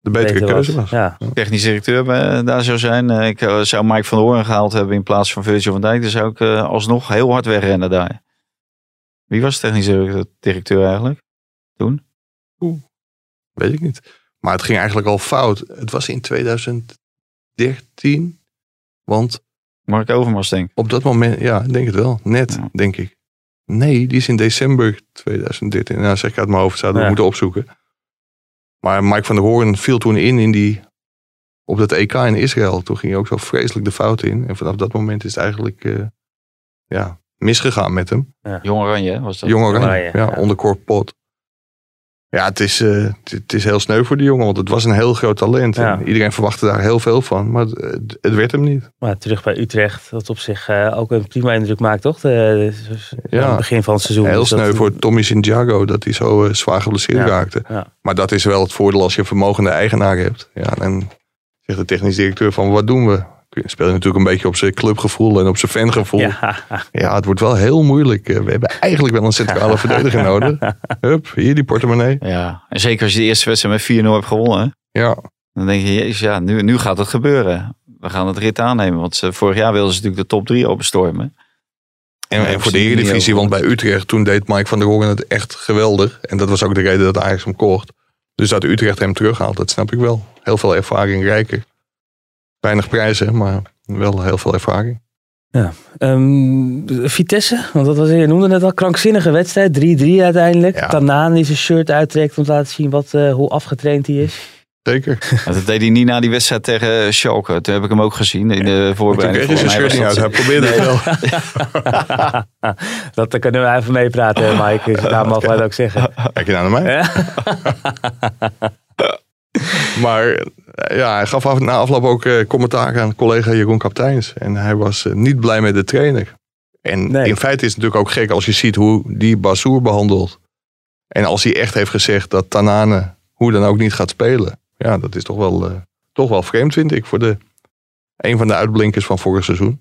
de betere Beter keuze was. Ja. Technisch directeur eh, daar zou zijn. Eh, ik zou Mike van der Hoorn gehaald hebben in plaats van Virgil van Dijk. Dan zou ik eh, alsnog heel hard wegrennen daar. Wie was technisch directeur eigenlijk? Toen? Weet ik niet. Maar het ging eigenlijk al fout. Het was in 2013. Want Mark Overmars denk ik. op dat moment, ja, ik denk het wel. Net, Ja. denk ik. Nee, die is in december 2013. Nou, zeg ik uit mijn hoofd, zouden we Ja. moeten opzoeken. Maar Mike van der Hoorn viel toen in, in die, op dat EK in Israël. Toen ging hij ook zo vreselijk de fout in. En vanaf dat moment is het eigenlijk eh, ja, misgegaan met hem. Jong Oranje was dat. Jong Oranje, Oranje, ja, ja. onder Cor Pot. Ja, het is, eh, het, is heel sneu voor die jongen, want het was een heel groot talent. Ja. En iedereen verwachtte daar heel veel van, maar het, het werd hem niet. Maar terug bij Utrecht, dat op zich eh, ook een prima indruk maakt, toch? De, de- Ja. het begin van het seizoen. Heel Dus dat- sneu voor Tommy Santiago dat hij zo eh, zwaar geblesseerd Ja. raakte. Maar dat is wel het voordeel als je een vermogende eigenaar hebt. Ja, en zegt de technisch directeur van wat doen we? Speel je natuurlijk een beetje op zijn clubgevoel en op zijn fangevoel. Ja. Ja, het wordt wel heel moeilijk. Eh, We hebben eigenlijk wel een centrale (laughs) verdediger nodig. Hup, hier die portemonnee. Ja, en zeker als je de eerste wedstrijd met 4-0 hebt gewonnen. Ja, Dan denk je, jezus, ja, nu, nu gaat het gebeuren. We gaan het rit aannemen. Want ze, vorig jaar wilden ze natuurlijk de top 3 openstormen. en, voor de Eredivisie, want bij Utrecht toen deed Mike van der Hoorn het echt geweldig. En dat was ook de reden dat Ajax hem kocht. Dus dat Utrecht hem terughaalt, dat snap ik wel. Heel veel ervaring, rijker. Weinig prijzen, maar wel heel veel ervaring. Ehm, Vitesse, want dat was, je noemde net al, krankzinnige wedstrijd. 3-3 uiteindelijk. Ja. Tanaan die zijn shirt uittrekt om te laten zien wat, eh, hoe afgetraind hij is. Zeker. Maar dat deed hij niet na die wedstrijd tegen Schalke. Toen heb ik hem ook gezien in de Toen voorbereiding. kreeg hij zijn shirt niet uit. Hij probeerde het wel. (laughs) dat daar kunnen we even meepraten, hè, Mike. Dus (laughs) daar wij het ook zeggen. Kijk je nou naar mij? (laughs) (laughs) Maar eh, ja, hij gaf af, na afloop ook eh, commentaar aan collega Jeroen Kapteins. En hij was eh, niet blij met de trainer. En Nee. in feite is het natuurlijk ook gek als je ziet hoe die Bassoer behandelt. En als hij echt heeft gezegd dat Tanane hoe dan ook niet gaat spelen. Ja, dat is toch wel, toch wel vreemd vind ik voor de, een van de uitblinkers van vorig seizoen.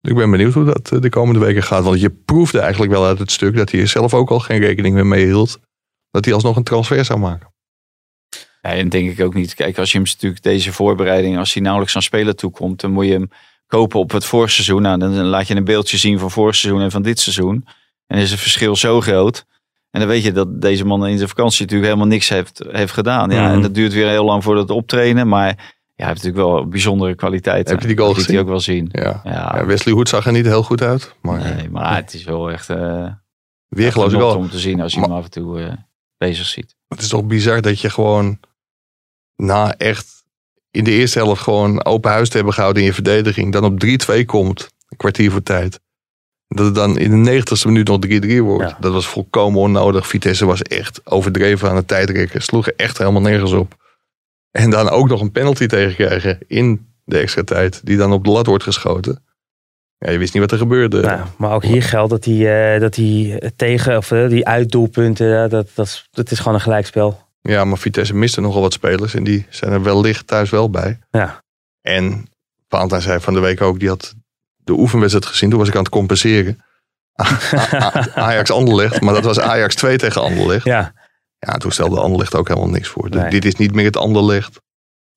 Ik ben benieuwd hoe dat de komende weken gaat. Want je proefde eigenlijk wel uit het stuk dat hij er zelf ook al geen rekening meer mee hield. Dat hij alsnog een transfer zou maken. Ja, en denk ik ook niet. Kijk, als je hem natuurlijk deze voorbereiding, als hij nauwelijks aan spelen toekomt, dan moet je hem kopen op het vorig seizoen. Nou, dan laat je een beeldje zien van vorig seizoen en van dit seizoen. En is het verschil zo groot. En dan weet je dat deze man in zijn vakantie natuurlijk helemaal niks heeft, heeft gedaan. Ja, Mhm. En dat duurt weer heel lang voor het optrainen. Maar ja, hij heeft natuurlijk wel bijzondere kwaliteiten. Heb je die goal Dat gezien? ook wel zien. Ja. Ja, Ja, Wesley Hoed zag er niet heel goed uit. Maar nee, maar het is wel echt uh, ik wel. om te zien als je Maar- hem af en toe eh, bezig ziet. Het is toch bizar dat je gewoon na echt in de eerste helft gewoon open huis te hebben gehouden in je verdediging. Dan op 3-2 komt, een kwartier voor tijd. Dat het dan in de 90ste minuut nog 3-3 wordt. Ja. Dat was volkomen onnodig. Vitesse was echt overdreven aan het tijdrekken. Sloegen echt helemaal nergens op. En dan ook nog een penalty tegenkrijgen in de extra tijd. Die dan op de lat wordt geschoten. Ja, je wist niet wat er gebeurde. Nou, maar ook hier geldt dat die, eh, dat die tegen, of eh, die uitdoelpunten, dat, dat, is, dat is gewoon een gelijkspel. Ja, maar Vitesse miste nogal wat spelers. En die zijn er wellicht thuis wel bij. Ja. En Valentijn zei van de week ook, die had de oefenwedstrijd gezien. Toen was ik aan het compenseren. (laughs) Ajax Anderlecht. Maar dat was Ajax 2 tegen Anderlecht. Ja, Ja, toen stelde Anderlecht ook helemaal niks voor. Dus Nee. Dit is niet meer het Anderlecht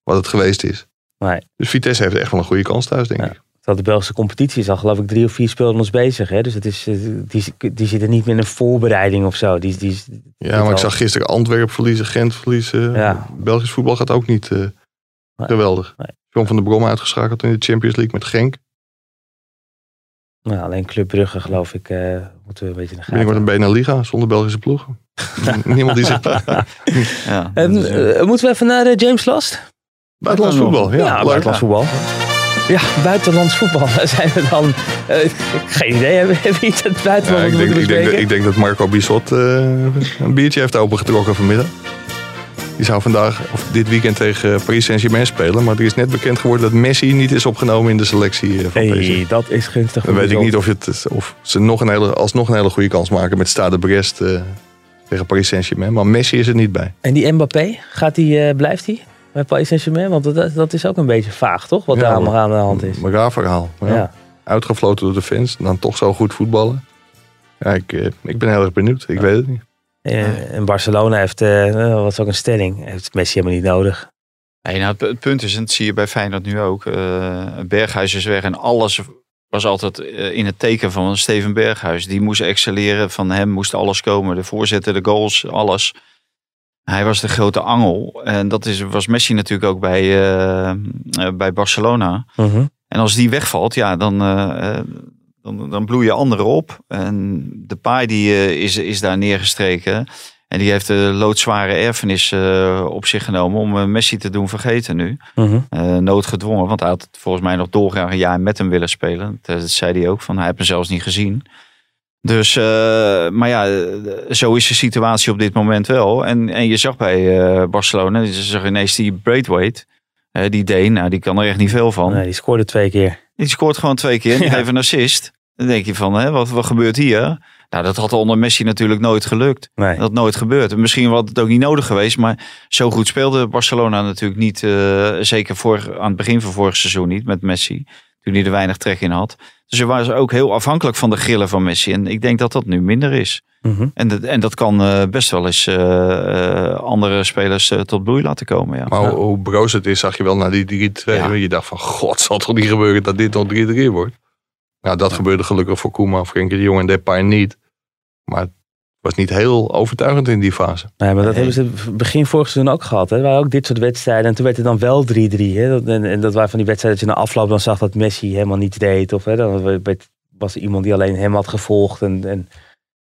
wat het geweest is. Nee. Dus Vitesse heeft echt wel een goede kans thuis, denk Ja. ik. Terwijl de Belgische competitie is al geloof ik drie of vier speelrondes bezig. Hè? Dus het is, eh, die, die zitten niet meer in een voorbereiding of zo. Die, die, Ja, maar ik zag gisteren Antwerpen verliezen, Gent verliezen. Ja. Belgisch voetbal gaat ook niet eh, geweldig. Nee. John van der Brom uitgeschakeld in de Champions League met Genk. nou, alleen Club Brugge geloof ik eh, moeten we een beetje in de Binnenkort gaten. een Beneliga zonder Belgische ploegen. Niemand die zit. (laughs) Ja, En, moeten we even naar James Last? Buitenlands voetbal, ja. Ja, buitenlands voetbal. Ja, buitenlands voetbal. (laughs) Daar zijn we dan. ik- geen idee, (laughs) hebben we iets het Ja, buitenland ik, denk, ik, denk, ik denk dat Marco Bissot eh, een biertje heeft opengetrokken vanmiddag. Die zou vandaag of dit weekend tegen Paris Saint-Germain spelen. Maar er is net bekend geworden dat Messi niet is opgenomen in de selectie eh, van PSG. Hey, dat is gunstig. Dan weet ik niet of, het, of ze nog een hele, alsnog een hele goede kans maken met Stade Brest tegen Paris Saint-Germain. Maar Messi is er niet bij. En die Mbappé, gaat die, blijft hij bij Paris Saint-Germain? Want dat, dat is ook een beetje vaag, toch? Wat Ja, daar allemaal maar- aan de hand is. Een raar verhaal. Ja. Ja. Uitgefloten door de fans. Dan toch zo goed voetballen. Ja, ik, eh, ik ben heel erg benieuwd. Ik weet het niet. Eh, En Barcelona heeft, eh, dat was ook een stelling, heeft Messi helemaal niet nodig. Nee, nou, het, punt is, en dat zie je bij Feyenoord nu ook. eh, Berghuis is weg en alles was altijd eh, in het teken van Steven Berghuis. Die moest excelleren, van hem moest alles komen. De voorzetten, de goals, alles. Hij was de grote angel. En dat is, was Messi natuurlijk ook bij, eh, eh, bij Barcelona. Mhm. En als die wegvalt, ja, dan, eh, dan, dan bloeien anderen op. En de paai die is, is daar neergestreken. En die heeft de loodzware erfenis op zich genomen om Messi te doen vergeten nu. Mhm. Eh, noodgedwongen, want hij had volgens mij nog dolgraag een jaar met hem willen spelen. Dat, dat zei hij ook, van hij heeft hem zelfs niet gezien. Dus, uh, maar ja, zo is de situatie op dit moment wel. En, en je zag bij uh, Barcelona, je zag ineens die Braithwaite, uh, die Deen, nou die kan er echt niet veel van. Nee, die scoorde twee keer. Die scoort gewoon twee keer, die ja. geeft een assist. Dan denk je van, hè, wat, wat gebeurt hier? Nou, dat had onder Messi natuurlijk nooit gelukt. Nee. Dat had nooit gebeurd. En misschien was het ook niet nodig geweest, maar zo goed speelde Barcelona natuurlijk niet. zeker voor, aan het begin van vorig seizoen niet met Messi toen hij er weinig trek in had. Dus ze waren ook heel afhankelijk van de grillen van Messi. En ik denk dat dat nu minder is. Mhm. en, dat, en dat kan uh, best wel eens uh, andere spelers uh, tot bloei laten komen. Ja. Maar hoe, hoe broos het is, zag je wel naar die 3-2. Ja. Je dacht van, god, zal toch niet gebeuren dat dit nog 3-3 wordt? Nou, dat gebeurde gelukkig voor Koeman, Frenkie de Jong en Depay niet. Maar was niet heel overtuigend in die fase. Nee, maar dat hebben ze begin vorig seizoen ook gehad. Hè. Er waren ook dit soort wedstrijden. En toen werd het dan wel 3-3. En, en dat waren van die wedstrijden dat je na afloop dan zag dat Messi helemaal niets deed. Of hè, dan was er iemand die alleen hem had gevolgd. En, en,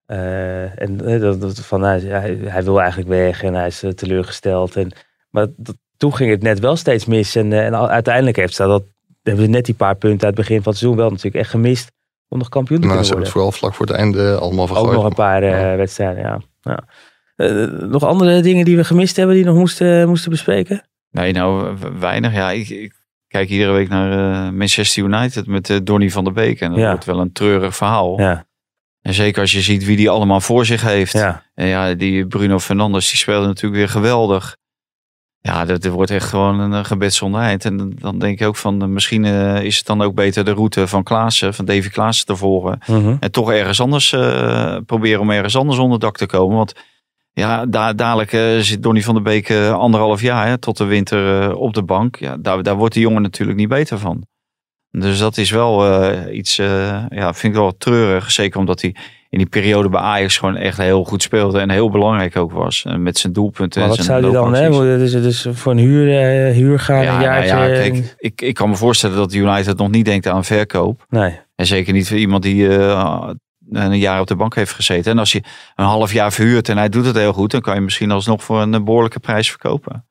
uh, en dat, van, hij, hij, wil eigenlijk weg en hij is uh, teleurgesteld. En, maar dat, toen ging het net wel steeds mis. En, uh, en uiteindelijk heeft ze dat, hebben ze net die paar punten uit het begin van het seizoen wel natuurlijk echt gemist om nog kampioen te nou, kunnen worden. vooral vlak voor het einde allemaal vergooid. Ook nog een paar uh, wedstrijden, ja. ja. Uh, nog andere dingen die we gemist hebben die we nog moesten, moesten bespreken? Nee, nou weinig. Ja, ik, ik kijk iedere week naar uh, Manchester United met uh, Donny van der Beek. En dat ja. wordt wel een treurig verhaal. Ja. En zeker als je ziet wie die allemaal voor zich heeft. Ja. En ja, die Bruno Fernandes, die speelde natuurlijk weer geweldig. Ja, dat, dat wordt echt gewoon een gebed zonder eind. En dan denk ik ook van, misschien uh, is het dan ook beter de route van Klaassen, van Davy Klaassen te volgen. Mm -hmm. En toch ergens anders uh, proberen om ergens anders onder dak te komen. Want ja, da dadelijk uh, zit Donny van der Beek anderhalf jaar hè, tot de winter op de bank. Ja, daar, daar wordt die jongen natuurlijk niet beter van. Dus dat is wel iets, ja, vind ik wel treurig. Zeker omdat hij in die periode bij Ajax gewoon echt heel goed speelde en heel belangrijk ook was. En met zijn doelpunten. Maar en wat zijn zou hij dan hebben? Dus, dus voor een huur, uh, huur gaan ja, een jaartje? Nou ja, kijk, ik, ik kan me voorstellen dat United nog niet denkt aan verkoop. Nee. En zeker niet voor iemand die uh, een jaar op de bank heeft gezeten. En als je een half jaar verhuurt en hij doet het heel goed, dan kan je misschien alsnog voor een behoorlijke prijs verkopen.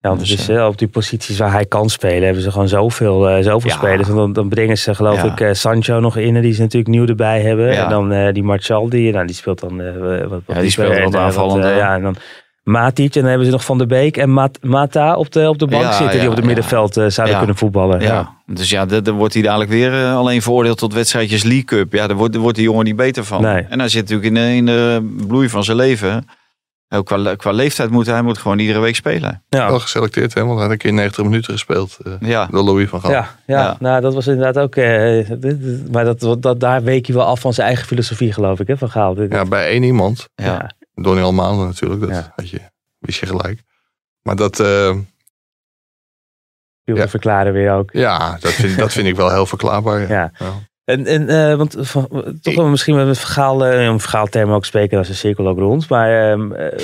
Ja, want dus, dus uh, op die posities waar hij kan spelen, hebben ze gewoon zoveel, uh, zoveel Ja. spelers. En dan, dan brengen ze geloof Ja. ik uh, Sancho nog in, die ze natuurlijk nieuw erbij hebben. Ja. En dan eh, die Martial, die, nou, die speelt dan eh, wat, wat Ja, die speelt wat En, eh, aanvallender. eh, ja, en dan Matic en dan hebben ze nog Van der Beek en Mat Mata op de, op de bank zitten die op het middenveld eh, zouden kunnen voetballen. Ja. dus ja, dan wordt hij dadelijk weer eh, alleen veroordeeld tot wedstrijdjes League Cup. Ja, daar wordt, daar wordt die jongen niet beter van. Nee. En hij zit natuurlijk in in de bloei van zijn leven. Ook qua, qua leeftijd moet hij moet gewoon iedere week spelen. Ja. Wel geselecteerd, hè? want hij had een keer 90 minuten gespeeld uh, Ja, door Louis van Gaal. Ja, ja, Ja. nou dat was inderdaad ook. eh, dit- maar dat, dat, daar week je wel af van zijn eigen filosofie, geloof ik, hè, van Gaal. Dit- Ja, bij één iemand. ja. ja. Donny Almaande natuurlijk, dat Ja. had je, wist je gelijk. Maar dat, eh, viel Ja. verklaren weer ook. ja, dat vind, dat vind ik wel heel verklaarbaar. Ja. Ja. En, en eh, want van, toch wel misschien met een verhaal, eh, om verhaaltermen ook spreken als een cirkel ook rond. Maar ehm, eh,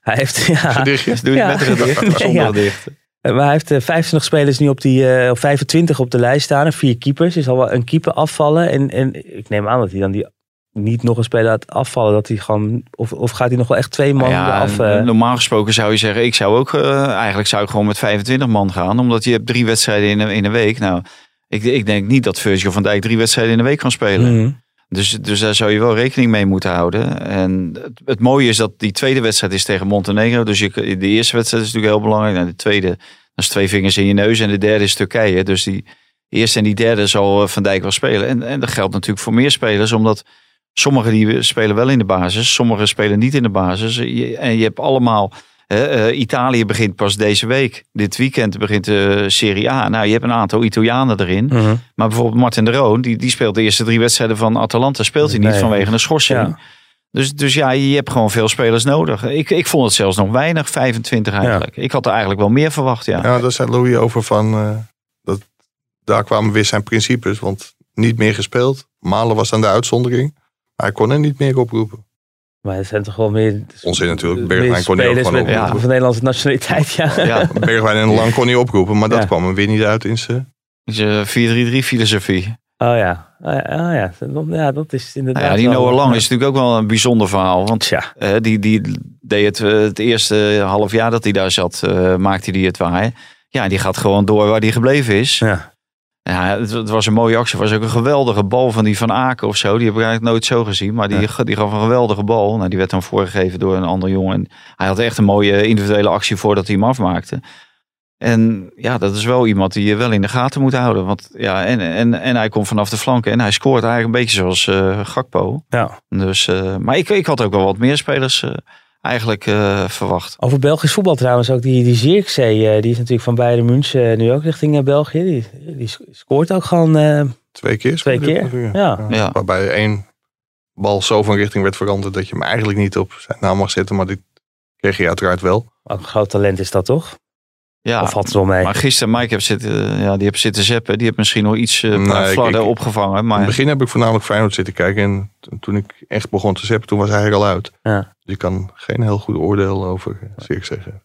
hij heeft, (laughs) ja, Gedichtje? Doe je Ja. met een gedicht (laughs) zonder gedicht? Eh, Maar hij heeft eh, 25 spelers nu op die, eh, of 25 op de lijst staan. En vier keepers. Er zal wel een keeper afvallen. En, en ik neem aan dat hij dan die niet nog een speler laat afvallen. Dat hij gewoon, of, of gaat hij nog wel echt twee man ja, af? eh, normaal gesproken zou je zeggen, ik zou ook, eh, eigenlijk zou ik gewoon met 25 man gaan. Omdat je hebt drie wedstrijden in een, in een week. Nou, ik, ik denk niet dat Virgil van Dijk drie wedstrijden in een week kan spelen. mhm. Dus, dus daar zou je wel rekening mee moeten houden. En het, het mooie is dat die tweede wedstrijd is tegen Montenegro. Dus je, de eerste wedstrijd is natuurlijk heel belangrijk. En de tweede, dat is twee vingers in je neus. En de derde is Turkije. Dus die eerste en die derde zal eh, Van Dijk wel spelen. En, en dat geldt natuurlijk voor meer spelers. Omdat sommigen die spelen wel in de basis. Sommigen spelen niet in de basis. Je- En je hebt allemaal... eh, Italië begint pas deze week. Dit weekend begint de Serie A. Nou, je hebt een aantal Italianen erin. Mhm. Maar bijvoorbeeld Martin de Roon, die, die speelt de eerste drie wedstrijden van Atalanta. Speelt hij niet Nee. vanwege een schorsing. Ja. Dus, dus ja, je hebt gewoon veel spelers nodig. Ik, ik vond het zelfs nog weinig, 25 eigenlijk. Ik had er eigenlijk wel meer verwacht, ja. Ja, daar zei Louis over van, eh, dat, daar kwamen weer zijn principes. Want niet meer gespeeld. Malen was dan de uitzondering. Maar hij kon er niet meer oproepen. Maar er zijn toch wel meer... Onzin natuurlijk. Bergwijn kon hij ook gewoon oproepen. van Nederlandse nationaliteit, ja. Ja, Bergwijn en Lang kon hij oproepen. Maar dat Ja. kwam hem weer niet uit in zijn... dus, eh, 4-3-3 filosofie. Oh ja. Oh ja, oh ja. Dat- ja, dat is inderdaad Nou ja, die Noah Lang ja. is natuurlijk ook wel een bijzonder verhaal. Want Tja. eh, die, die deed het, eh, het eerste half jaar dat hij daar zat, eh, maakte hij het waar. Ja, die gaat gewoon door waar hij gebleven is. Ja. Ja, het, het was een mooie actie. Het was ook een geweldige bal van die Van Aken of zo. Die heb ik eigenlijk nooit zo gezien. Maar die, die gaf een geweldige bal. Nou, die werd dan voorgegeven door een ander jongen. En hij had echt een mooie individuele actie voordat hij hem afmaakte. En ja, dat is wel iemand die je wel in de gaten moet houden. Want ja, en, en, en hij komt vanaf de flanken. En hij scoort eigenlijk een beetje zoals eh, Gakpo. Ja. Dus, eh, maar ik, ik had ook wel wat meer spelers eh, eigenlijk eh, verwacht. Over Belgisch voetbal trouwens ook. Die, die Zirkzee, eh, die is natuurlijk van Bayern München nu ook richting eh, België. Die, die scoort ook gewoon eh, Twee keer. twee keer. Ja. Ja. Waarbij één bal zo van richting werd veranderd dat je hem eigenlijk niet op zijn naam mag zetten. Maar die kreeg hij uiteraard wel. Ook een groot talent is dat toch? Ja, Of valt het wel mee? maar gisteren Mike heeft zitten, ja, die heeft zitten zeppen. Die heeft misschien nog iets uh, Nee, opgevangen. In Maar het begin heb ik voornamelijk Feyenoord zitten kijken. En toen ik echt begon te zeppen, toen was hij eigenlijk al uit. Ja. Dus ik kan geen heel goed oordeel over Zirk zeggen.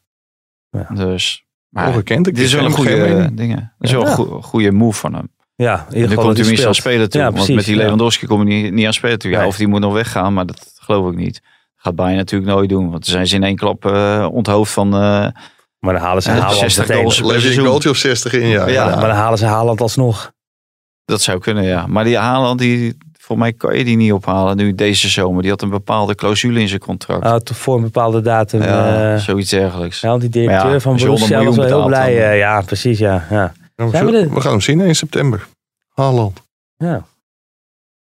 dus... Maar Ongekend. Ik dit is wel een goede dingen. Dit is wel Ja. een goe- goede move van hem. Ja, in En ieder dan geval komt hij minstens aan spelen toe. Ja, want met die ja. Lewandowski kom je niet, niet aan spelen toe. Ja, Nee. Of die moet nog weggaan, maar dat geloof ik niet. Gaat Bayern natuurlijk nooit doen. Want dan zijn ze in één klap eh, onthoofd van... eh, Maar dan halen ze Ja, Haaland 60 meteen. goals. Lees je een seizoen. goaltje of 60 in? Ja. Ja. Maar dan halen ze Haaland alsnog. dat zou kunnen, ja. Maar die Haaland, die, voor mij kan je die niet ophalen nu deze zomer. Die had een bepaalde clausule in zijn contract. Uh, voor een bepaalde datum. ja, eh, zoiets dergelijks. ja, want die directeur ja, van Borussia 100 was wel heel blij. eh, ja, precies. Ja, ja. we, Zijn we zullen- we gaan hem zien in september. Haaland. ja.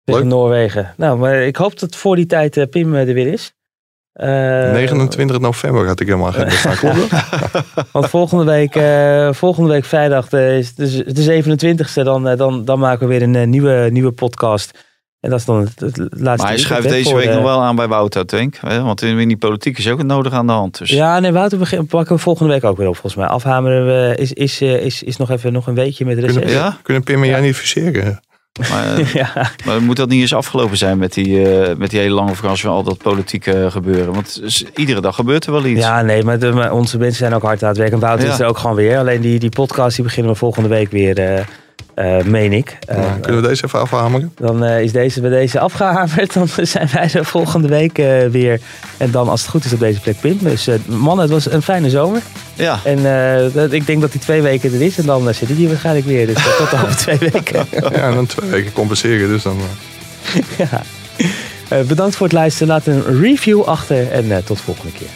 Tegen Leuk. Noorwegen. Nou, maar ik hoop dat voor die tijd eh, Pim er weer is. Eh, 29 november had ik helemaal geen (laughs) staan. Klopt dat? (laughs) Want volgende week, eh, volgende week vrijdag eh, is de 27e. Dan, eh, dan, dan maken we weer een eh, nieuwe, nieuwe podcast. En dat is dan het, het laatste Maar hij weekend, schuift deze week de- nog wel aan bij Wouter, denk ik. hè? Want in in die politiek is ook het nodig aan de hand. Dus. Ja, nee, Wouter begin, pakken we volgende week ook weer op volgens mij. Afhameren we, is, is, eh, is, is nog even nog een weekje met Kunnen, reces. Ja? kunnen Pim en jij niet fuseren? Maar, (laughs) eh, ja. maar moet dat niet eens afgelopen zijn met die, eh, met die hele lange vakantie van al dat politieke gebeuren? Want iedere dag gebeurt er wel iets. ja, nee, maar, de- maar onze mensen zijn ook hard aan het werk. En Wouter Ja. is er ook gewoon weer. Alleen die, die podcast die beginnen we volgende week weer, eh, eh, meen ik. Eh, kunnen we deze even afhameren? Dan eh, is deze bij deze afgehamerd. (laughs) Dan zijn wij er volgende week eh, weer. En dan als het goed is op deze plek Pim. Dus eh, mannen, het was een fijne zomer. Ja. En eh, ik denk dat die twee weken er is. En dan eh, zit hij hier waarschijnlijk weer. Dus eh, tot over (laughs) twee weken. Ja, en dan twee weken compenseren. Dus dan, eh, (laughs) ja. Eh, bedankt voor het luisteren. Laat een review achter. En eh, tot volgende keer.